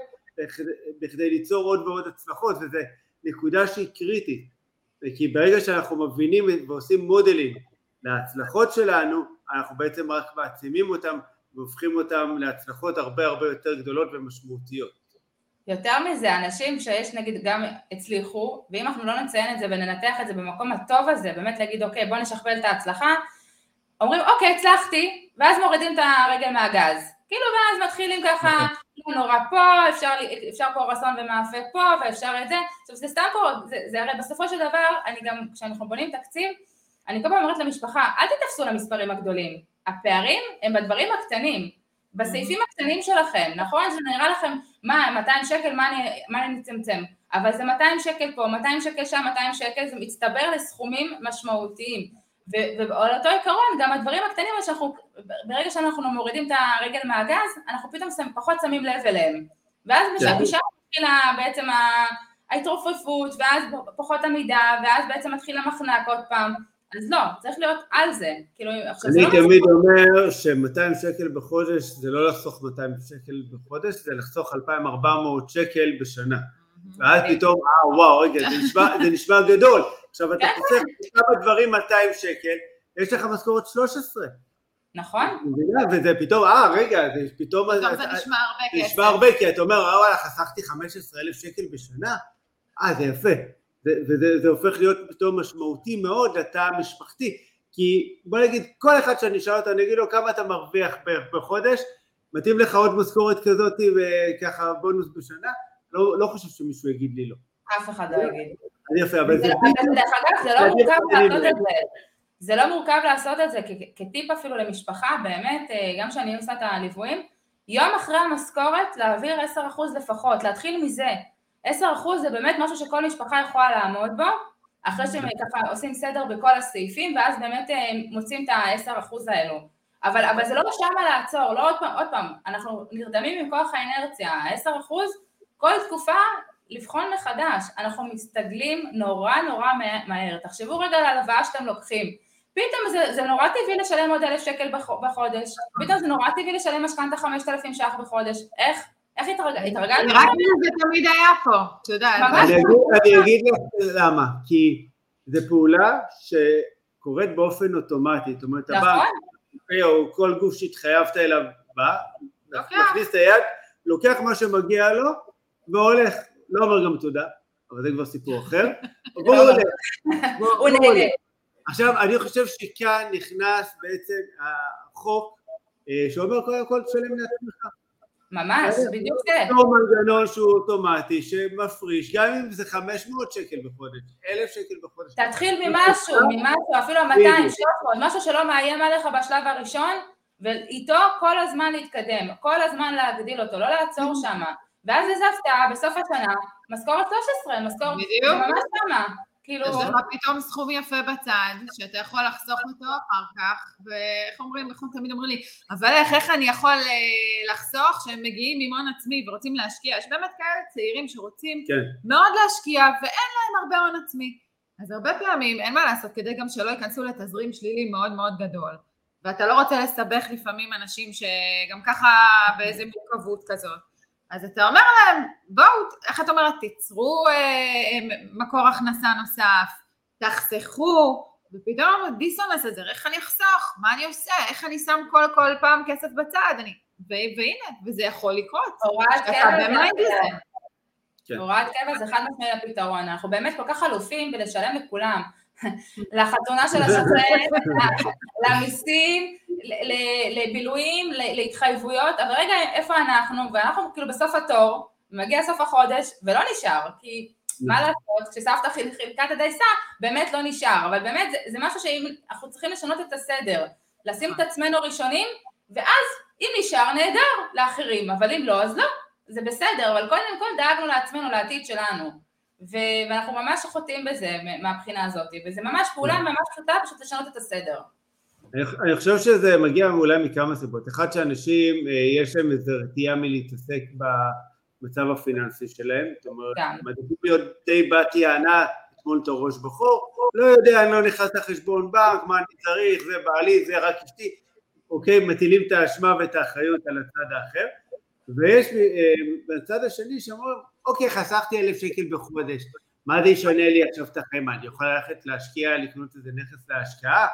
S2: בכדי ליצור עוד ועוד הצלחות וזו נקודה שהיא קריטית כי ברגע שאנחנו מבינים ועושים מודלים להצלחות שלנו אנחנו בעצם רק מעצימים אותם והופכים אותם להצלחות הרבה הרבה יותר גדולות ומשמעותיות.
S3: יותר מזה, אנשים שיש נגיד גם הצליחו, ואם אנחנו לא נציין את זה וננתח את זה במקום הטוב הזה, באמת להגיד אוקיי בוא נשכפל את ההצלחה, אומרים אוקיי הצלחתי, ואז מורידים את הרגל מהגז. כאילו ואז מתחילים ככה, לא נורא פה, אפשר, אפשר פה רסון ומאפה פה, ואפשר את זה. עכשיו זה סתם פה, זה, זה הרי בסופו של דבר, אני גם, כשאנחנו בונים תקציב, אני כל פעם אומרת למשפחה, אל תתפסו למספרים הגדולים. הפערים הם בדברים הקטנים, בסעיפים הקטנים שלכם, נכון? זה נראה לכם, מה, 200 שקל, מה אני, מה אני מצמצם? אבל זה 200 שקל פה, 200 שקל שם, 200 שקל, זה מצטבר לסכומים משמעותיים. ועל אותו עיקרון, גם הדברים הקטנים שאנחנו, ברגע שאנחנו מורידים את הרגל מהגז, אנחנו פתאום שם, פחות שמים לב אליהם. ואז. משם מתחילה בעצם ההתרופפות, ואז פחות עמידה, ואז בעצם מתחיל המחנק עוד פעם. אז לא, צריך להיות על זה. כאילו,
S2: עכשיו זה לא... אני תמיד אומר ש-200 שקל בחודש זה לא לחסוך 200 שקל בחודש, זה לחסוך 2,400 שקל בשנה. ואז פתאום, אה וואו, רגע, זה נשמע גדול. עכשיו אתה חוסך כן. כמה דברים 200 שקל, יש לך משכורת 13.
S3: נכון.
S2: וזה פתאום, אה, רגע, זה
S1: פתאום... פתאום זה נשמע הרבה כסף.
S2: נשמע הרבה, כי אתה אומר, אה, וואלה, חסכתי 15,000 שקל בשנה? אה, זה יפה. וזה הופך להיות פתאום משמעותי מאוד לתא המשפחתי. כי בוא נגיד, כל אחד שאני אשאל אותו, אני אגיד לו כמה אתה מרוויח בחודש, מתאים לך עוד משכורת כזאת וככה בונוס בשנה? לא, לא חושב שמישהו יגיד לי לא.
S3: אף אחד לא יגיד.
S2: יפה, אבל זה...
S3: דרך אגב, זה לא מורכב לעשות את זה. זה לא מורכב לעשות את זה, כטיפ אפילו למשפחה, באמת, אה, גם כשאני עושה את הליוויים, יום אחרי המשכורת להעביר 10% לפחות, להתחיל מזה. 10% זה באמת משהו שכל משפחה יכולה לעמוד בו, אחרי שהם ככה עושים סדר בכל הסעיפים, ואז באמת אה, מוצאים את ה-10% האלו. אבל, אבל זה לא שמה לעצור, לא עוד פעם, עוד פעם, אנחנו נרדמים עם כוח האנרציה, ה-10% כל תקופה לבחון מחדש, אנחנו מסתגלים נורא נורא מהר, תחשבו רגע על הלוואה שאתם לוקחים, פתאום זה, זה נורא טבעי לשלם עוד אלף שקל בחודש, פתאום זה נורא טבעי לשלם משכנתה חמשת אלפים ש"ח בחודש, איך? איך התרגלת?
S1: רק זה תמיד היה פה, את יודעת.
S2: אני אגיד לך למה, כי זו פעולה שקורית באופן אוטומטי, זאת אומרת, הבנק, נכון. או כל גוף שהתחייבת אליו בא, מכניס את היד, לוקח מה שמגיע לו והולך. לא אומר גם תודה, אבל זה כבר סיפור אחר, [laughs] בואו נלך. הוא נהנה. עכשיו, אני חושב שכאן נכנס בעצם החוק אה, שאומר קודם כל תשלם לעצמך.
S3: ממש, בדיוק זה.
S2: אותו מנגנון שהוא אוטומטי, שמפריש, גם אם זה 500 שקל בחודש, 1,000 שקל בחודש.
S3: תתחיל ממשהו, ממשהו, אפילו 200, 300, משהו שלא מאיים עליך בשלב הראשון, ואיתו כל הזמן להתקדם, כל הזמן להגדיל אותו, לא לעצור שם. ואז איזה הפתעה, בסוף השנה, משכורת 13, משכורת, בדיוק. זה ממש שמה. כאילו... יש
S1: לך פתאום סכום יפה בצד, שאתה יכול לחסוך אותו אחר כך, ואיך אומרים, איך תמיד אומרים לי, אבל איך, איך אני יכול אה, לחסוך שהם מגיעים עם הון עצמי ורוצים להשקיע? יש באמת כאלה צעירים שרוצים כן. מאוד להשקיע ואין להם הרבה הון עצמי. אז הרבה פעמים, אין מה לעשות, כדי גם שלא ייכנסו לתזרים שלילי מאוד מאוד גדול, ואתה לא רוצה לסבך לפעמים אנשים שגם ככה באיזה מורכבות כזאת. אז אתה אומר להם, בואו, איך את אומרת, תיצרו אה, מקור הכנסה נוסף, תחסכו, ופתאום דיסוננס הזה, איך אני אחסוך, מה אני עושה, איך אני שם כל, כל פעם כסף בצד, אני, והנה, וזה יכול לקרות.
S3: הוראת קבע זה כן. הוראת קבע זה חד משמעי הפתרון, אנחנו באמת כל כך אלופים בלשלם לכולם, [laughs] לחתונה של השכן, [laughs] למיסים, לבילויים, להתחייבויות, אבל רגע, איפה אנחנו? ואנחנו כאילו בסוף התור, מגיע סוף החודש, ולא נשאר, כי מה לעשות, כשסבתא חילקה את הדייסה, באמת לא נשאר, אבל באמת זה, זה משהו שאנחנו צריכים לשנות את הסדר, לשים את עצמנו ראשונים, ואז אם נשאר, נהדר, לאחרים, אבל אם לא, אז לא, זה בסדר, אבל קודם כל דאגנו לעצמנו, לעתיד שלנו. ואנחנו ממש חוטאים בזה מהבחינה הזאת, וזה ממש פעולה כן. ממש פשוטה פשוט לשנות את הסדר.
S2: אני חושב שזה מגיע אולי מכמה סיבות. אחד, שאנשים, אה, יש להם איזו רתיעה מלהתעסק במצב הפיננסי שלהם, זאת אומרת, כן. מעדיפים להיות די בת יענה, לטמון את הראש בחור, לא יודע, אני לא נכנס לחשבון בנק, מה אני צריך, זה בעלי, זה רק אשתי, אוקיי, מטילים את האשמה ואת האחריות על הצד האחר, ויש אה, בצד השני שאומרים, אוקיי, חסכתי אלף שקל בחודש, מה זה ישנה לי עכשיו את החיים? אני יכול ללכת להשקיע, לקנות איזה נכס להשקעה?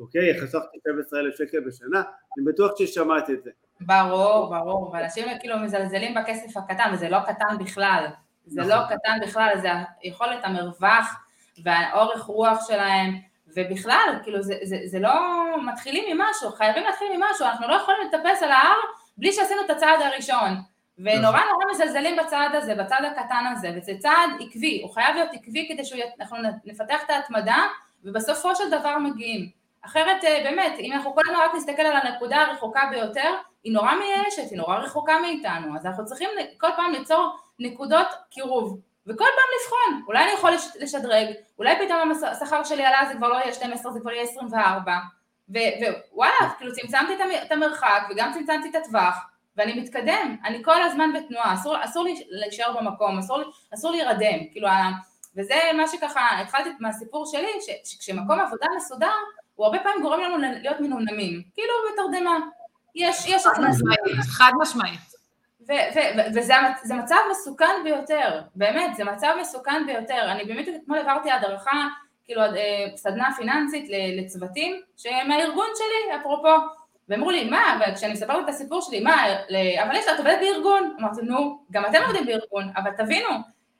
S2: אוקיי, חסכתי 12,000 שקל בשנה, אני בטוח ששמעת את זה.
S3: ברור, ברור, ואנשים כאילו מזלזלים בכסף הקטן, וזה לא קטן בכלל, זה לא נכון. קטן בכלל, זה יכולת המרווח והאורך רוח שלהם, ובכלל, כאילו זה, זה, זה לא מתחילים ממשהו, חייבים להתחיל ממשהו, אנחנו לא יכולים לטפס על ההר בלי שעשינו את הצעד הראשון. ונורא. נורא מזלזלים בצעד הזה, בצד הקטן הזה, וזה צעד עקבי, הוא חייב להיות עקבי כדי שאנחנו נפתח את ההתמדה, ובסופו של דבר מגיעים. אחרת אה, באמת, אם אנחנו כל הזמן רק נסתכל על הנקודה הרחוקה ביותר, היא נורא מייאשת, היא נורא רחוקה מאיתנו, אז אנחנו צריכים כל פעם ליצור נקודות קירוב, וכל פעם לבחון, אולי אני יכול לשדרג, אולי פתאום השכר שלי עלה זה כבר לא יהיה 12, זה כבר יהיה 24, ווואלה, כאילו צמצמתי את המרחק וגם צמצמתי את הטווח, ואני מתקדם, אני כל הזמן בתנועה, אסור, אסור לי להישאר במקום, אסור, אסור להירדם, כאילו, וזה מה שככה, התחלתי מהסיפור שלי, שכשמקום עבודה מסודר, הוא הרבה פעמים גורם לנו להיות מנומנמים, כאילו בתרדמה, יש, יש
S1: הכנסה. חד משמעית.
S3: וזה מצב מסוכן ביותר, באמת, זה מצב מסוכן ביותר. אני באמת אתמול העברתי הדרכה, כאילו אה, סדנה פיננסית לצוותים שהם הארגון שלי, אפרופו. ואמרו לי, מה, וכשאני מספרת את הסיפור שלי, מה, אבל יש לה, את עובדת בארגון. אמרתי, נו, גם אתם עובדים בארגון, אבל תבינו,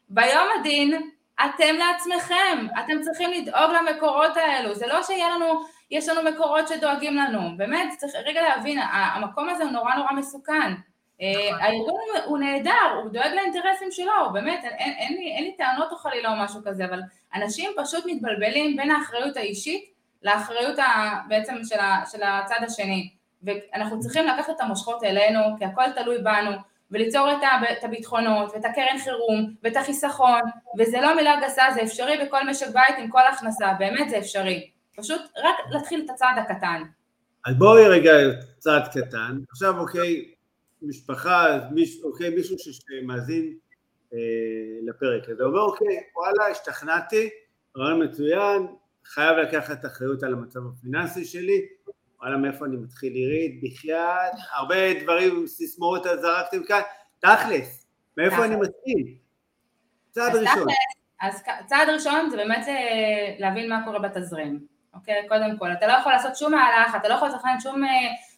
S3: ביום הדין אתם לעצמכם, אתם צריכים לדאוג למקורות האלו, זה לא שיהיה לנו, יש לנו מקורות שדואגים לנו, באמת, צריך רגע להבין, המקום הזה הוא נורא נורא מסוכן. אה, נכון. הארגון הוא נהדר, הוא דואג לאינטרסים שלו, באמת, אין, אין, אין, לי, אין לי טענות או חלילה או משהו כזה, אבל אנשים פשוט מתבלבלים בין האחריות האישית לאחריות ה, בעצם של, ה, של הצד השני, ואנחנו צריכים לקחת את המושכות אלינו, כי הכל תלוי בנו, וליצור את הביטחונות, ואת הקרן חירום, ואת החיסכון, וזה לא מילה גסה, זה אפשרי בכל משק בית עם כל הכנסה, באמת זה אפשרי. פשוט רק להתחיל את הצעד הקטן.
S2: אז בואי רגע צעד קטן, עכשיו אוקיי, משפחה, מיש, אוקיי, מישהו שמאזין אה, לפרק הזה, אומר אוקיי, וואלה, השתכנעתי, רעיון מצוין, חייב לקחת אחריות על המצב הפיננסי שלי, וואלה, מאיפה אני מתחיל עירית, בחייאת, הרבה דברים, סיסמאות זרקתם כאן, תכלס, מאיפה אני מתחיל? צעד ראשון.
S3: אז צעד ראשון זה באמת אה, להבין מה קורה בתזרים, אוקיי? קודם כל, אתה לא יכול לעשות שום מהלך, אתה לא יכול לתכנן שום אה,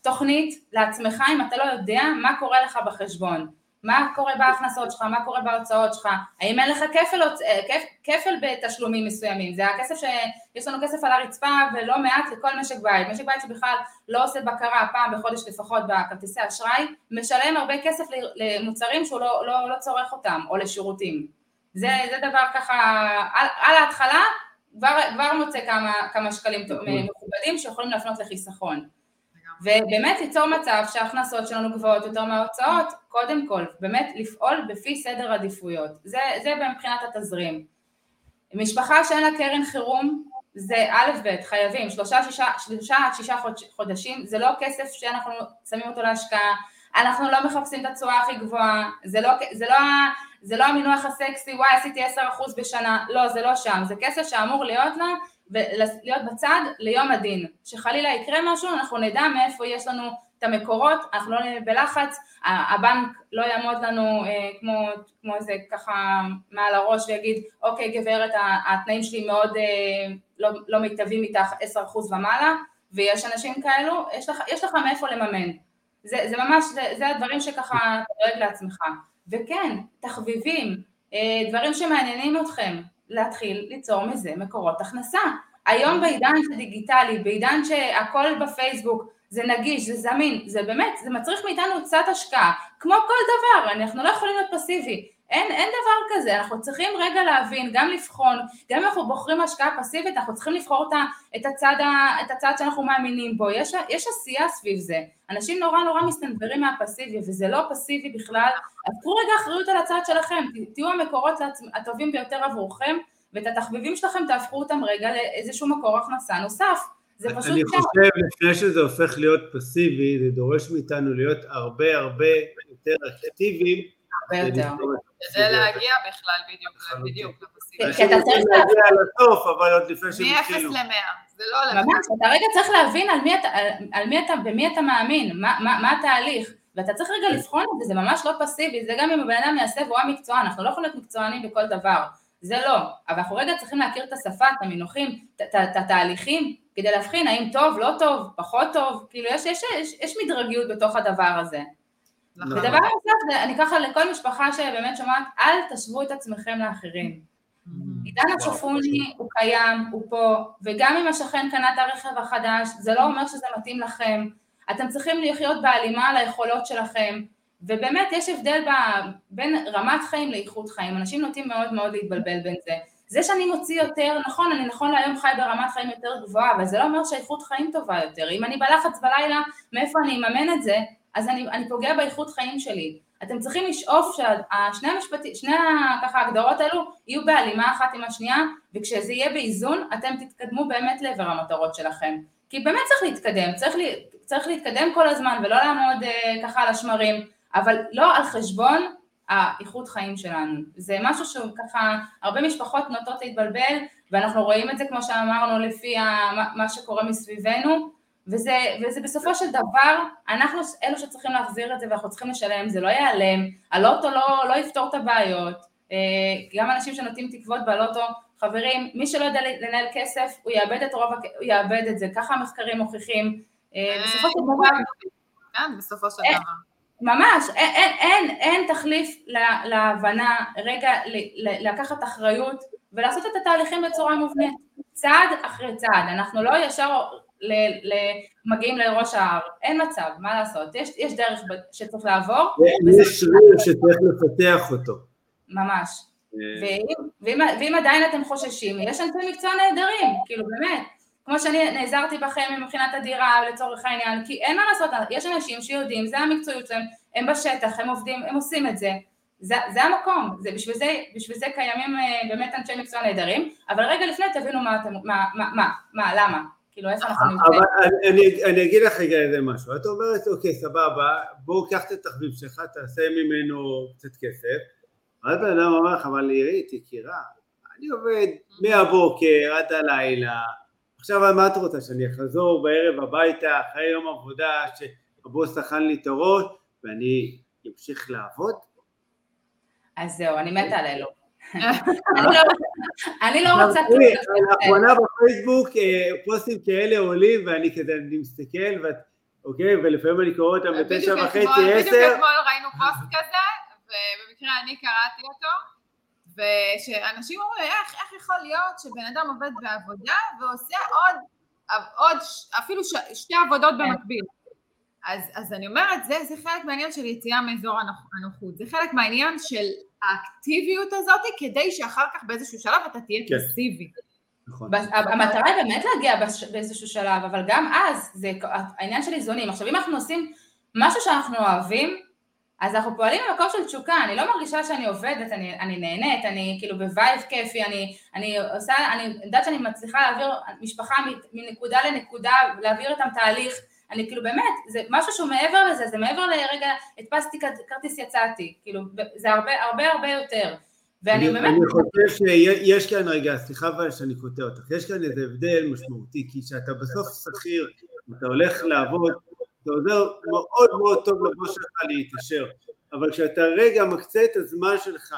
S3: תוכנית לעצמך אם אתה לא יודע מה קורה לך בחשבון. מה קורה בהכנסות שלך, מה קורה בהוצאות שלך, האם אין לך כפל, אה, כפל בתשלומים מסוימים, זה הכסף שיש לנו כסף על הרצפה ולא מעט לכל משק בית, משק בית שבכלל לא עושה בקרה פעם בחודש לפחות בכרטיסי אשראי, משלם הרבה כסף למוצרים שהוא לא, לא, לא צורך אותם, או לשירותים. זה, זה דבר ככה, על, על ההתחלה כבר, כבר מוצא כמה, כמה שקלים מכובדים שיכולים להפנות לחיסכון. ובאמת ליצור מצב שההכנסות שלנו גבוהות יותר מההוצאות, קודם כל, באמת לפעול לפי סדר עדיפויות, זה, זה מבחינת התזרים. משפחה שאין לה קרן חירום, זה א' ב', חייבים, שלושה, שישה, שלושה עד שישה חודשים, זה לא כסף שאנחנו שמים אותו להשקעה, אנחנו לא מחפשים את התשואה הכי גבוהה, זה לא, זה לא, זה לא המינוח הסקסי, וואי עשיתי עשר אחוז בשנה, לא, זה לא שם, זה כסף שאמור להיות לה ולהיות בצד ליום הדין. שחלילה יקרה משהו, אנחנו נדע מאיפה יש לנו את המקורות, אנחנו לא נהיה בלחץ, הבנק לא יעמוד לנו אה, כמו, כמו איזה ככה מעל הראש ויגיד, אוקיי גברת, התנאים שלי מאוד אה, לא, לא מיטבים איתך 10% ומעלה, ויש אנשים כאלו, יש לך, יש לך מאיפה לממן. זה, זה ממש, זה, זה הדברים שככה אתה דואג לעצמך. וכן, תחביבים, אה, דברים שמעניינים אתכם, להתחיל ליצור מזה מקורות הכנסה. היום בעידן הדיגיטלי, בעידן שהכל בפייסבוק, זה נגיש, זה זמין, זה באמת, זה מצריך מאיתנו קצת השקעה, כמו כל דבר, אנחנו לא יכולים להיות פסיבי. אין, אין דבר כזה, אנחנו צריכים רגע להבין, גם לבחון, גם אם אנחנו בוחרים השקעה פסיבית, אנחנו צריכים לבחור אותה, את, הצד ה, את הצד שאנחנו מאמינים בו, יש, יש עשייה סביב זה, אנשים נורא נורא מסתנוורים מהפסיבי, וזה לא פסיבי בכלל, אז קחו רגע אחריות על הצד שלכם, תהיו המקורות הטובים ביותר עבורכם, ואת התחביבים שלכם תהפכו אותם רגע לאיזשהו מקור הכנסה נוסף. זה פשוט
S2: אני חושב, לפני שזה הופך להיות פסיבי, זה דורש מאיתנו להיות הרבה הרבה יותר אקטיביים.
S3: הרבה יותר.
S1: כדי להגיע בכלל בדיוק, בדיוק לפסיבי.
S3: כי אתה צריך
S2: להגיע לסוף, אבל עוד לפני שהם
S1: התחילו. מ-0 ל-100, זה לא הולך.
S3: ממש, אתה רגע צריך להבין על מי אתה, על מי אתה, במי אתה מאמין, מה, מה, מה התהליך. ואתה צריך רגע לבחון את זה, זה ממש לא פסיבי, זה גם אם הבן אדם יעשה והוא המקצוען, אנחנו לא יכולים להיות מקצוענים בכל דבר, זה לא, אבל אנחנו רגע צריכים להכיר את השפה, את המינוחים, את התהליכים, כדי להבחין האם טוב, לא טוב, פחות טוב, כאילו יש, יש, יש, יש מדרגיות בתוך הדבר הזה. נכון. ודבר נוסף, אני ככה לכל משפחה שבאמת שומעת, אל תשוו את עצמכם לאחרים. Mm-hmm. עידן הצ'ופוני הוא קיים, הוא פה, וגם אם השכן קנה את הרכב החדש, זה לא אומר שזה מתאים לכם. אתם צריכים לחיות בהלימה על היכולות שלכם, ובאמת יש הבדל בין רמת חיים לאיכות חיים, אנשים נוטים מאוד מאוד להתבלבל בין זה. זה שאני מוציא יותר, נכון, אני נכון להיום חי ברמת חיים יותר גבוהה, אבל זה לא אומר שהאיכות חיים טובה יותר. אם אני בלחץ בלילה, מאיפה אני אממן את זה, אז אני, אני פוגע באיכות חיים שלי. אתם צריכים לשאוף ששני המשפטים, שני ככה ההגדרות האלו יהיו בהלימה אחת עם השנייה, וכשזה יהיה באיזון, אתם תתקדמו באמת לעבר המטרות שלכם. כי באמת צריך להתקדם, צריך, לי, צריך להתקדם כל הזמן ולא לעמוד אה, ככה על השמרים, אבל לא על חשבון האיכות חיים שלנו. זה משהו שהוא ככה, הרבה משפחות נוטות להתבלבל, ואנחנו רואים את זה כמו שאמרנו לפי מה שקורה מסביבנו, וזה, וזה בסופו של דבר, אנחנו אלו שצריכים להחזיר את זה ואנחנו צריכים לשלם, זה לא ייעלם, הלוטו לא, לא יפתור את הבעיות, אה, גם אנשים שנוטים תקוות בלוטו, חברים, מי שלא יודע לנהל כסף, הוא יאבד את רוב, הוא יאבד את זה, ככה המחקרים מוכיחים, אה, בסופו של דבר...
S1: כן, בסופו של דבר.
S3: ממש, אין, אין, אין, אין תחליף להבנה, רגע לקחת אחריות ולעשות את התהליכים בצורה מובנית, צעד אחרי צעד, אנחנו לא ישר ל, ל, מגיעים לראש ההר, אין מצב, מה לעשות, יש, יש דרך שצריך לעבור.
S2: יש שריר שצריך לפתח אותו.
S3: ממש. אה. ואם, ואם, ואם עדיין אתם חוששים, יש אנשי מקצוע נהדרים, כאילו באמת, כמו שאני נעזרתי בכם מבחינת הדירה לצורך העניין, כי אין מה לעשות, יש אנשים שיודעים, זה המקצועיות שלהם, הם בשטח, הם עובדים, הם עושים את זה, זה, זה המקום, זה, בשביל, זה, בשביל זה קיימים אה, באמת אנשי מקצוע נהדרים, אבל רגע לפני תבינו מה, מה, מה, מה, מה למה, כאילו איפה אנחנו נמצאים. אבל
S2: אני, אני אגיד לך רגע איזה משהו, את אומרת אוקיי סבבה, בואו קח את התחביב שלך, תעשה ממנו קצת כסף, ואז בן אדם אומר לך, אבל עירית, יקירה, אני עובד מהבוקר עד הלילה, עכשיו מה את רוצה, שאני אחזור בערב הביתה אחרי יום עבודה שהבוס טחן לי את הראש ואני אמשיך לעבוד?
S3: אז זהו, אני מתה על אלו. אני לא רוצה...
S2: לאחרונה בפייסבוק אה, פוסטים כאלה עולים ואני כזה, אני מסתכל, אוקיי, ולפעמים אני קורא אותם בתשע וחצי, עשר.
S1: בדיוק אתמול ראינו פוסט כזה, ובמקרה אני קראתי אותו, ושאנשים אומרים, איך, איך יכול להיות שבן אדם עובד בעבודה ועושה עוד, עוד אפילו ש, שתי עבודות כן. במקביל. אז, אז אני אומרת, זה, זה חלק מהעניין של יציאה מאזור הנוחות, זה חלק מהעניין של האקטיביות הזאת, כדי שאחר כך באיזשהו שלב אתה תהיה כן. פסיבי.
S3: נכון. המטרה היא באמת להגיע באיזשהו שלב, אבל גם אז, זה העניין של איזונים. עכשיו אם אנחנו עושים משהו שאנחנו אוהבים, אז אנחנו פועלים במקום של תשוקה, אני לא מרגישה שאני עובדת, אני, אני נהנית, אני כאילו ב vibe כיפי, אני, אני עושה, אני יודעת שאני מצליחה להעביר משפחה מנקודה לנקודה, להעביר איתם תהליך, אני כאילו באמת, זה משהו שהוא מעבר לזה, זה מעבר לרגע, הדפסתי כרטיס יצאתי, כאילו, זה הרבה הרבה הרבה יותר.
S2: ואני אני, באמת... אני חושב שיש כאן רגע, סליחה אבל שאני קוטע אותך, יש כאן איזה הבדל משמעותי, כי כשאתה בסוף שכיר, אתה הולך לעבוד, זה עוזר מאוד מאוד טוב לבוס שלך להתעשר, אבל כשאתה רגע מקצה את הזמן שלך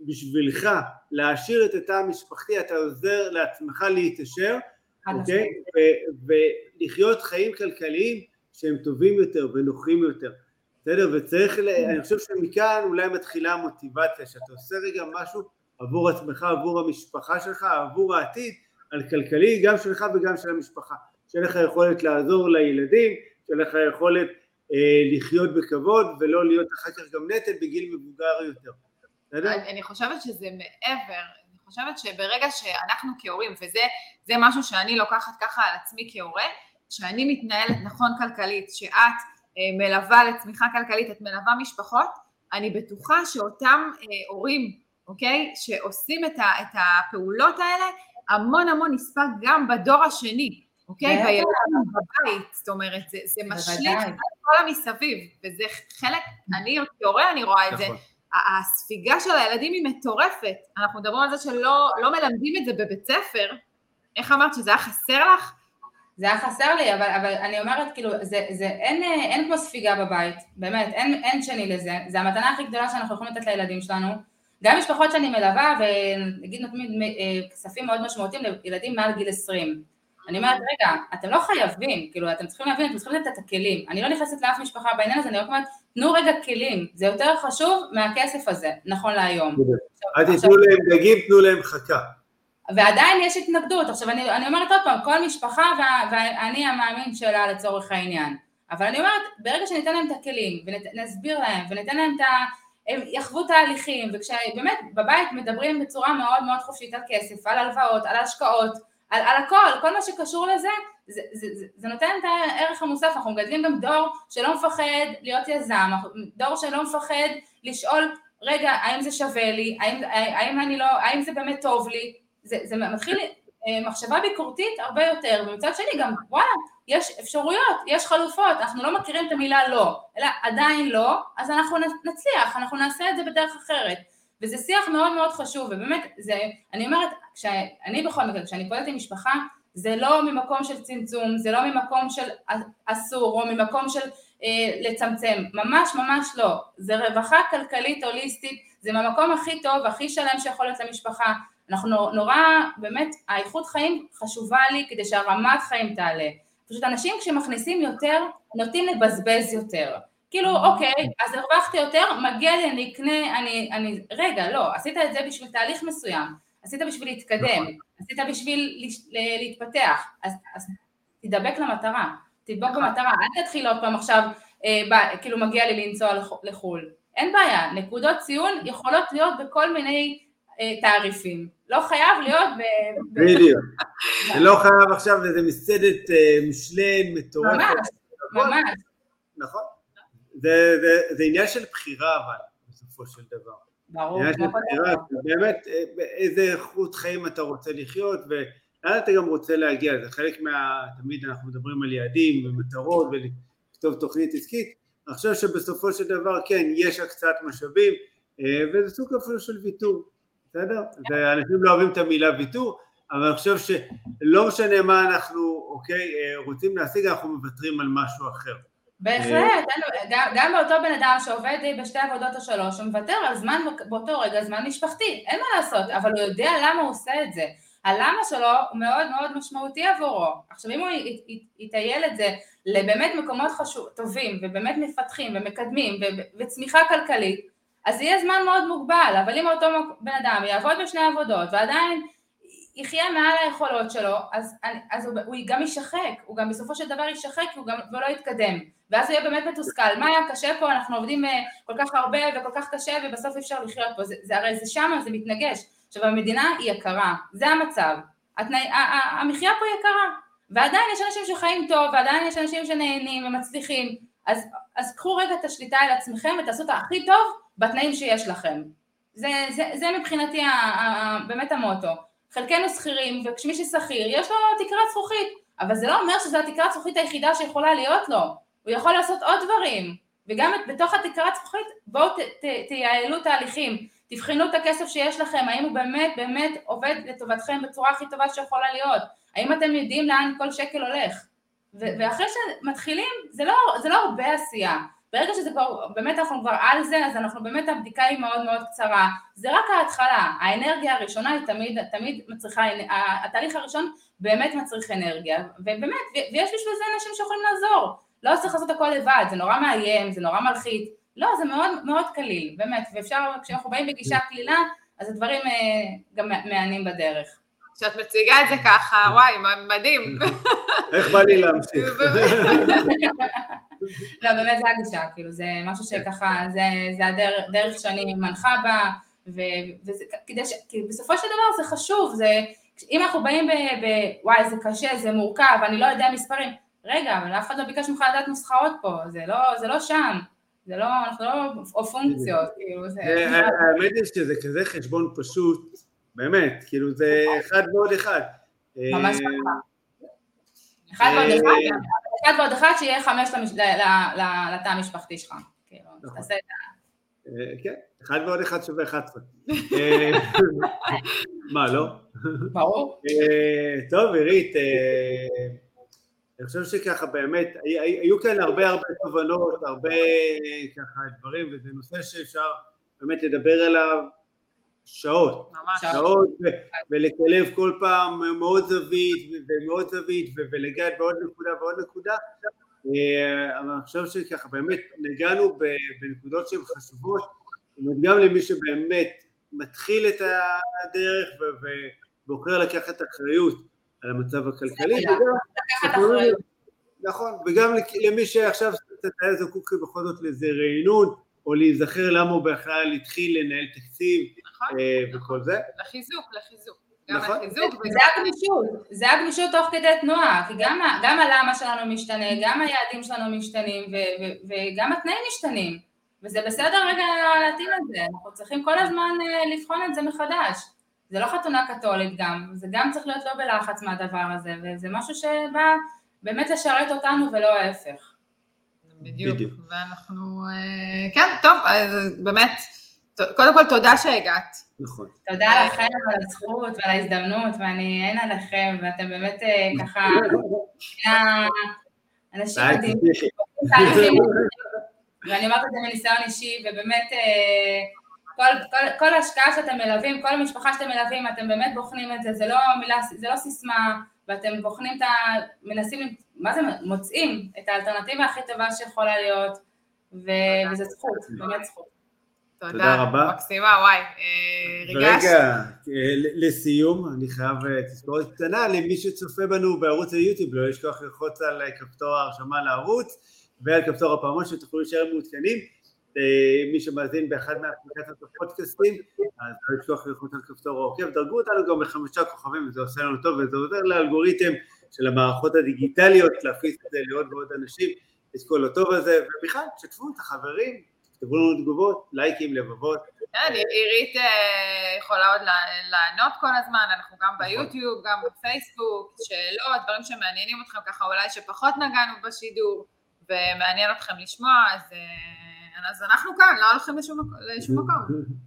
S2: בשבילך להעשיר את התא המשפחתי, אתה עוזר לעצמך להתעשר, אוקיי? ולחיות חיים כלכליים שהם טובים יותר ונוחים יותר, בסדר? וצריך, אני חושב שמכאן אולי מתחילה המוטיבציה, שאתה עושה רגע משהו עבור עצמך, עבור המשפחה שלך, עבור העתיד, על כלכלי גם שלך וגם של המשפחה, שיהיה לך יכולת לעזור לילדים, שיהיה לך יכולת אה, לחיות בכבוד ולא להיות אחר כך גם נטל בגיל מבוגר יותר.
S1: אני חושבת שזה מעבר, חושבת שברגע שאנחנו כהורים, וזה משהו שאני לוקחת ככה על עצמי כהורה, שאני מתנהלת נכון כלכלית, שאת אה, מלווה לצמיחה כלכלית, את מלווה משפחות, אני בטוחה שאותם אה, הורים, אוקיי, שעושים את, ה, את הפעולות האלה, המון המון נספק גם בדור השני, אוקיי? בילדים בבית, זאת אומרת, זה, זה משליך על כל המסביב, וזה חלק, אני כהורה אני רואה את זה, נכון. הספיגה של הילדים היא מטורפת, אנחנו מדברים על זה שלא לא מלמדים את זה בבית ספר, איך אמרת שזה היה חסר לך?
S3: זה היה חסר לי, אבל, אבל אני אומרת, כאילו, זה, זה, אין, אין כמו ספיגה בבית, באמת, אין, אין שני לזה, זה המתנה הכי גדולה שאנחנו יכולים לתת לילדים שלנו. גם משפחות שאני מלווה, ונגיד נותנים אה, כספים מאוד משמעותיים לילדים מעל גיל 20. אני אומרת, רגע, אתם לא חייבים, כאילו, אתם צריכים להבין, אתם צריכים לתת את הכלים. אני לא נכנסת לאף משפחה בעניין הזה, אני רק אומרת, תנו רגע כלים, זה יותר חשוב מהכסף הזה, נכון להיום.
S2: אל תיתנו להם דגים, תנו להם חכה.
S3: ועדיין יש התנגדות. עכשיו אני, אני אומרת עוד פעם, כל משפחה ואני המאמין שלה לצורך העניין. אבל אני אומרת, ברגע שניתן להם את הכלים ונסביר להם וניתן להם את ה... הם יחוו תהליכים, וכשבאמת בבית מדברים בצורה מאוד מאוד חופשית על כסף, על הלוואות, על השקעות, על, על הכל, כל מה שקשור לזה, זה, זה, זה, זה נותן את הערך המוסף, אנחנו מגדלים גם דור שלא מפחד להיות יזם, דור שלא מפחד לשאול, רגע, האם זה שווה לי, האם, האם, אני לא, האם זה באמת טוב לי, זה, זה מתחיל אה, מחשבה ביקורתית הרבה יותר, ומצד שני גם, וואלה, יש אפשרויות, יש חלופות, אנחנו לא מכירים את המילה לא, אלא עדיין לא, אז אנחנו נצליח, אנחנו נעשה את זה בדרך אחרת. וזה שיח מאוד מאוד חשוב, ובאמת, זה, אני אומרת, כשאני בכל מקרה, כשאני פועלת עם משפחה, זה לא ממקום של צמצום, זה לא ממקום של אסור, או ממקום של אה, לצמצם, ממש ממש לא, זה רווחה כלכלית הוליסטית, זה מהמקום הכי טוב, הכי שלם שיכול להיות למשפחה, אנחנו נורא, באמת, האיכות חיים חשובה לי כדי שהרמת חיים תעלה. פשוט אנשים כשמכניסים יותר, נוטים לבזבז יותר. כאילו, mm-hmm. אוקיי, אז הרווחתי יותר, מגיע לי, אני אקנה, אני, אני, רגע, לא, עשית את זה בשביל תהליך מסוים, עשית בשביל להתקדם, נכון. עשית בשביל להתפתח, אז, אז תדבק למטרה, תדבוק נכון. במטרה, אל תתחיל עוד פעם עכשיו, אה, ב, כאילו מגיע לי לנסוע לחו"ל, אין בעיה, נקודות ציון יכולות להיות בכל מיני אה, תעריפים. לא חייב להיות ב...
S2: בדיוק. [laughs] זה לא חייב עכשיו איזה מסעדת אה, משלן מטורפת. ממש,
S3: ממש.
S2: נכון. זה עניין של בחירה אבל, בסופו של דבר.
S3: ברור. עניין של בחירה,
S2: באמת אה, איזה איכות חיים אתה רוצה לחיות ולאן אתה גם רוצה להגיע, זה חלק מה... תמיד אנחנו מדברים על יעדים ומטרות ולכתוב תוכנית עסקית, אני חושב שבסופו של דבר כן, יש הקצת משאבים וזה סוג אפילו של ויתור. בסדר? ואנשים לא אוהבים את המילה ויתור, אבל אני חושב שלא משנה מה אנחנו, אוקיי, אה, רוצים להשיג, אנחנו מוותרים על משהו אחר.
S3: בהחלט, גם באותו בן אדם שעובד בשתי עבודות או שלוש, הוא מוותר על זמן באותו רגע, זמן משפחתי, אין מה לעשות, אבל הוא יודע למה הוא עושה את זה. הלמה שלו הוא מאוד מאוד משמעותי עבורו. עכשיו אם הוא יטייל את זה לבאמת מקומות חשוב, טובים ובאמת מפתחים ומקדמים וצמיחה כלכלית, אז יהיה זמן מאוד מוגבל, אבל אם אותו בן אדם יעבוד בשני עבודות ועדיין יחיה מעל היכולות שלו, אז, אז הוא, הוא גם יישחק, הוא גם בסופו של דבר יישחק גם, ולא יתקדם, ואז הוא יהיה באמת מתוסכל, מה היה קשה פה, אנחנו עובדים אה, כל כך הרבה וכל כך קשה ובסוף אפשר לחיות פה, זה, זה הרי זה שמה, זה מתנגש. עכשיו המדינה היא יקרה, זה המצב, התנאי, המחיה פה יקרה, ועדיין יש אנשים שחיים טוב, ועדיין יש אנשים שנהנים ומצליחים, אז, אז קחו רגע את השליטה על עצמכם ותעשו את הכי טוב בתנאים שיש לכם. זה, זה, זה מבחינתי ה, ה, באמת המוטו. חלקנו שכירים, וכשמי ששכיר יש לו תקרת זכוכית, אבל זה לא אומר שזו התקרת זכוכית היחידה שיכולה להיות לו, הוא יכול לעשות עוד דברים, וגם בתוך התקרת זכוכית בואו ת, ת, תייעלו תהליכים, תבחנו את הכסף שיש לכם, האם הוא באמת באמת עובד לטובתכם בצורה הכי טובה שיכולה להיות, האם אתם יודעים לאן כל שקל הולך, ואחרי שמתחילים זה לא, זה לא הרבה עשייה, ברגע שזה כבר, באמת אנחנו כבר על זה, אז אנחנו באמת, הבדיקה היא מאוד מאוד קצרה. זה רק ההתחלה, האנרגיה הראשונה היא תמיד, תמיד מצריכה, התהליך הראשון באמת מצריך אנרגיה, ובאמת, ויש בשביל זה אנשים שיכולים לעזור. לא צריך לעשות הכל לבד, זה נורא מאיים, זה נורא מלחיץ. לא, זה מאוד מאוד קליל, באמת, ואפשר, כשאנחנו באים בגישה קלילה, אז הדברים אה, גם מהנים בדרך.
S1: כשאת מציגה את זה ככה, וואי, מדהים.
S2: איך בא לי להמשיך? [laughs]
S3: לא, באמת זה הגישה, כאילו, זה משהו שככה, זה, זה הדרך שאני מנחה בה, וכדי ש... כי בסופו של דבר זה חשוב, זה, אם אנחנו באים ב... ב... וואי זה קשה, זה מורכב, אני לא יודע מספרים, רגע, אבל אף אחד לא ביקש ממך לדעת נוסחאות פה, זה לא, זה לא שם, זה לא, אנחנו לא, או פונקציות, כאילו זה...
S2: האמת היא שזה כזה חשבון פשוט, באמת, כאילו זה אחד ועוד אחד.
S3: ממש אה, ככה. אחד ועוד אחד, אחד ועוד אחד שיהיה חמש לתא המשפחתי שלך, כאילו, נכון.
S2: אה, כן, אחד ועוד אחד שווה 11. [laughs] מה, לא?
S3: ברור.
S2: טוב, עירית, אני חושב שככה באמת, היו כאן הרבה הרבה תובנות, הרבה ככה דברים, וזה נושא שאפשר באמת לדבר עליו שעות, ממש. שעות, ולקלב כל פעם מאוד זווית ומאוד זווית ולגעת בעוד נקודה ועוד נקודה, אה, אבל אני חושב שככה באמת נגענו בנקודות שהן חשובות, גם למי שבאמת מתחיל את הדרך ובוחר לקחת אחריות על המצב הכלכלי, וגם, נכון, וגם למי שעכשיו היה זקוק בכל זאת לאיזה רענון, או להיזכר למה הוא בכלל התחיל לנהל תקציב וכל נכון. זה.
S1: לחיזוק, לחיזוק.
S3: נכון. זה הגמישות, זה הגמישות תוך כדי תנועה, כי גם הלמה שלנו משתנה, גם היעדים שלנו משתנים, וגם התנאים משתנים, וזה בסדר רגע להתאים את זה, אנחנו צריכים כל הזמן אה, לבחון את זה מחדש. זה לא חתונה קתולית גם, זה גם צריך להיות לא בלחץ מהדבר הזה, וזה משהו שבא באמת לשרת אותנו ולא ההפך.
S1: בדיוק, בדיוק. ואנחנו, אה, כן, טוב, אז באמת, קודם כל תודה שהגעת.
S2: נכון.
S3: תודה לכם על הזכות ועל ההזדמנות, ואני אין עליכם, ואתם באמת אה, ככה, אנשים מדהימים, ואני אומרת את זה מניסיון אישי, ובאמת, אה, כל, כל, כל השקעה שאתם מלווים, כל המשפחה שאתם מלווים, אתם באמת בוחנים את זה, זה לא מילה, זה לא סיסמה, ואתם בוחנים את ה... מנסים, מה זה, מוצאים את האלטרנטיבה הכי טובה שיכולה להיות, ו, וזה זכות, באמת זכות.
S2: תודה רבה.
S1: מקסימה, וואי, אה, ריגשת.
S2: רגע, אה, לסיום, אני חייב אה, תזכורת קטנה למי שצופה בנו בערוץ היוטיוב, לא ישכח ללחוץ על כפתור ההרשמה לערוץ ועל כפתור הפעמון שתוכלו להישאר מעודכנים. מי שמאזין באחד מהאפליקציות הפודקאסטים, אז לא לשכוח ללחוץ על כפתור העוקב, דרגו אותנו גם בחמישה כוכבים וזה עושה לנו טוב וזה עוזר לאלגוריתם של המערכות הדיגיטליות להפיץ את זה לעוד ועוד אנשים, את כל הטוב הזה, ובכלל, תשתפו את החברים, תכתבו לנו תגובות, לייקים, לבבות.
S1: כן, עירית אה, יכולה עוד לענות כל הזמן, אנחנו גם נכון. ביוטיוב, גם בפייסבוק, שאלות, דברים שמעניינים אתכם ככה אולי שפחות נגענו בשידור, ומעניין אתכם לשמוע, אז... אה, אנחנו כאן, לא הולכים לשום מקום.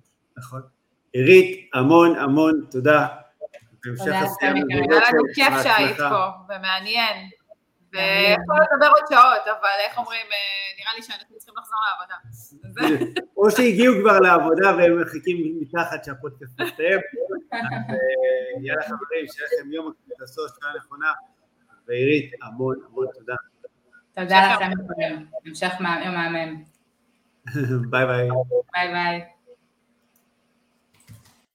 S1: [laughs]
S2: נכון. עירית, המון המון תודה.
S1: תודה, היה לנו כיף שהיית פה, ומעניין. ויכול לדבר עוד שעות, אבל איך אומרים, אה, נראה לי שאנחנו צריכים לחזור לעבודה.
S2: או שהגיעו כבר לעבודה והם מחכים מתחת שהפודקאסט מסתיים. אה, יאללה חברים, שיהיה לכם יום הקליטסו, שעה נכונה. ועירית, המון המון תודה.
S3: תודה לכם, המשך יום מהמם.
S2: bye bye.
S3: Bye bye.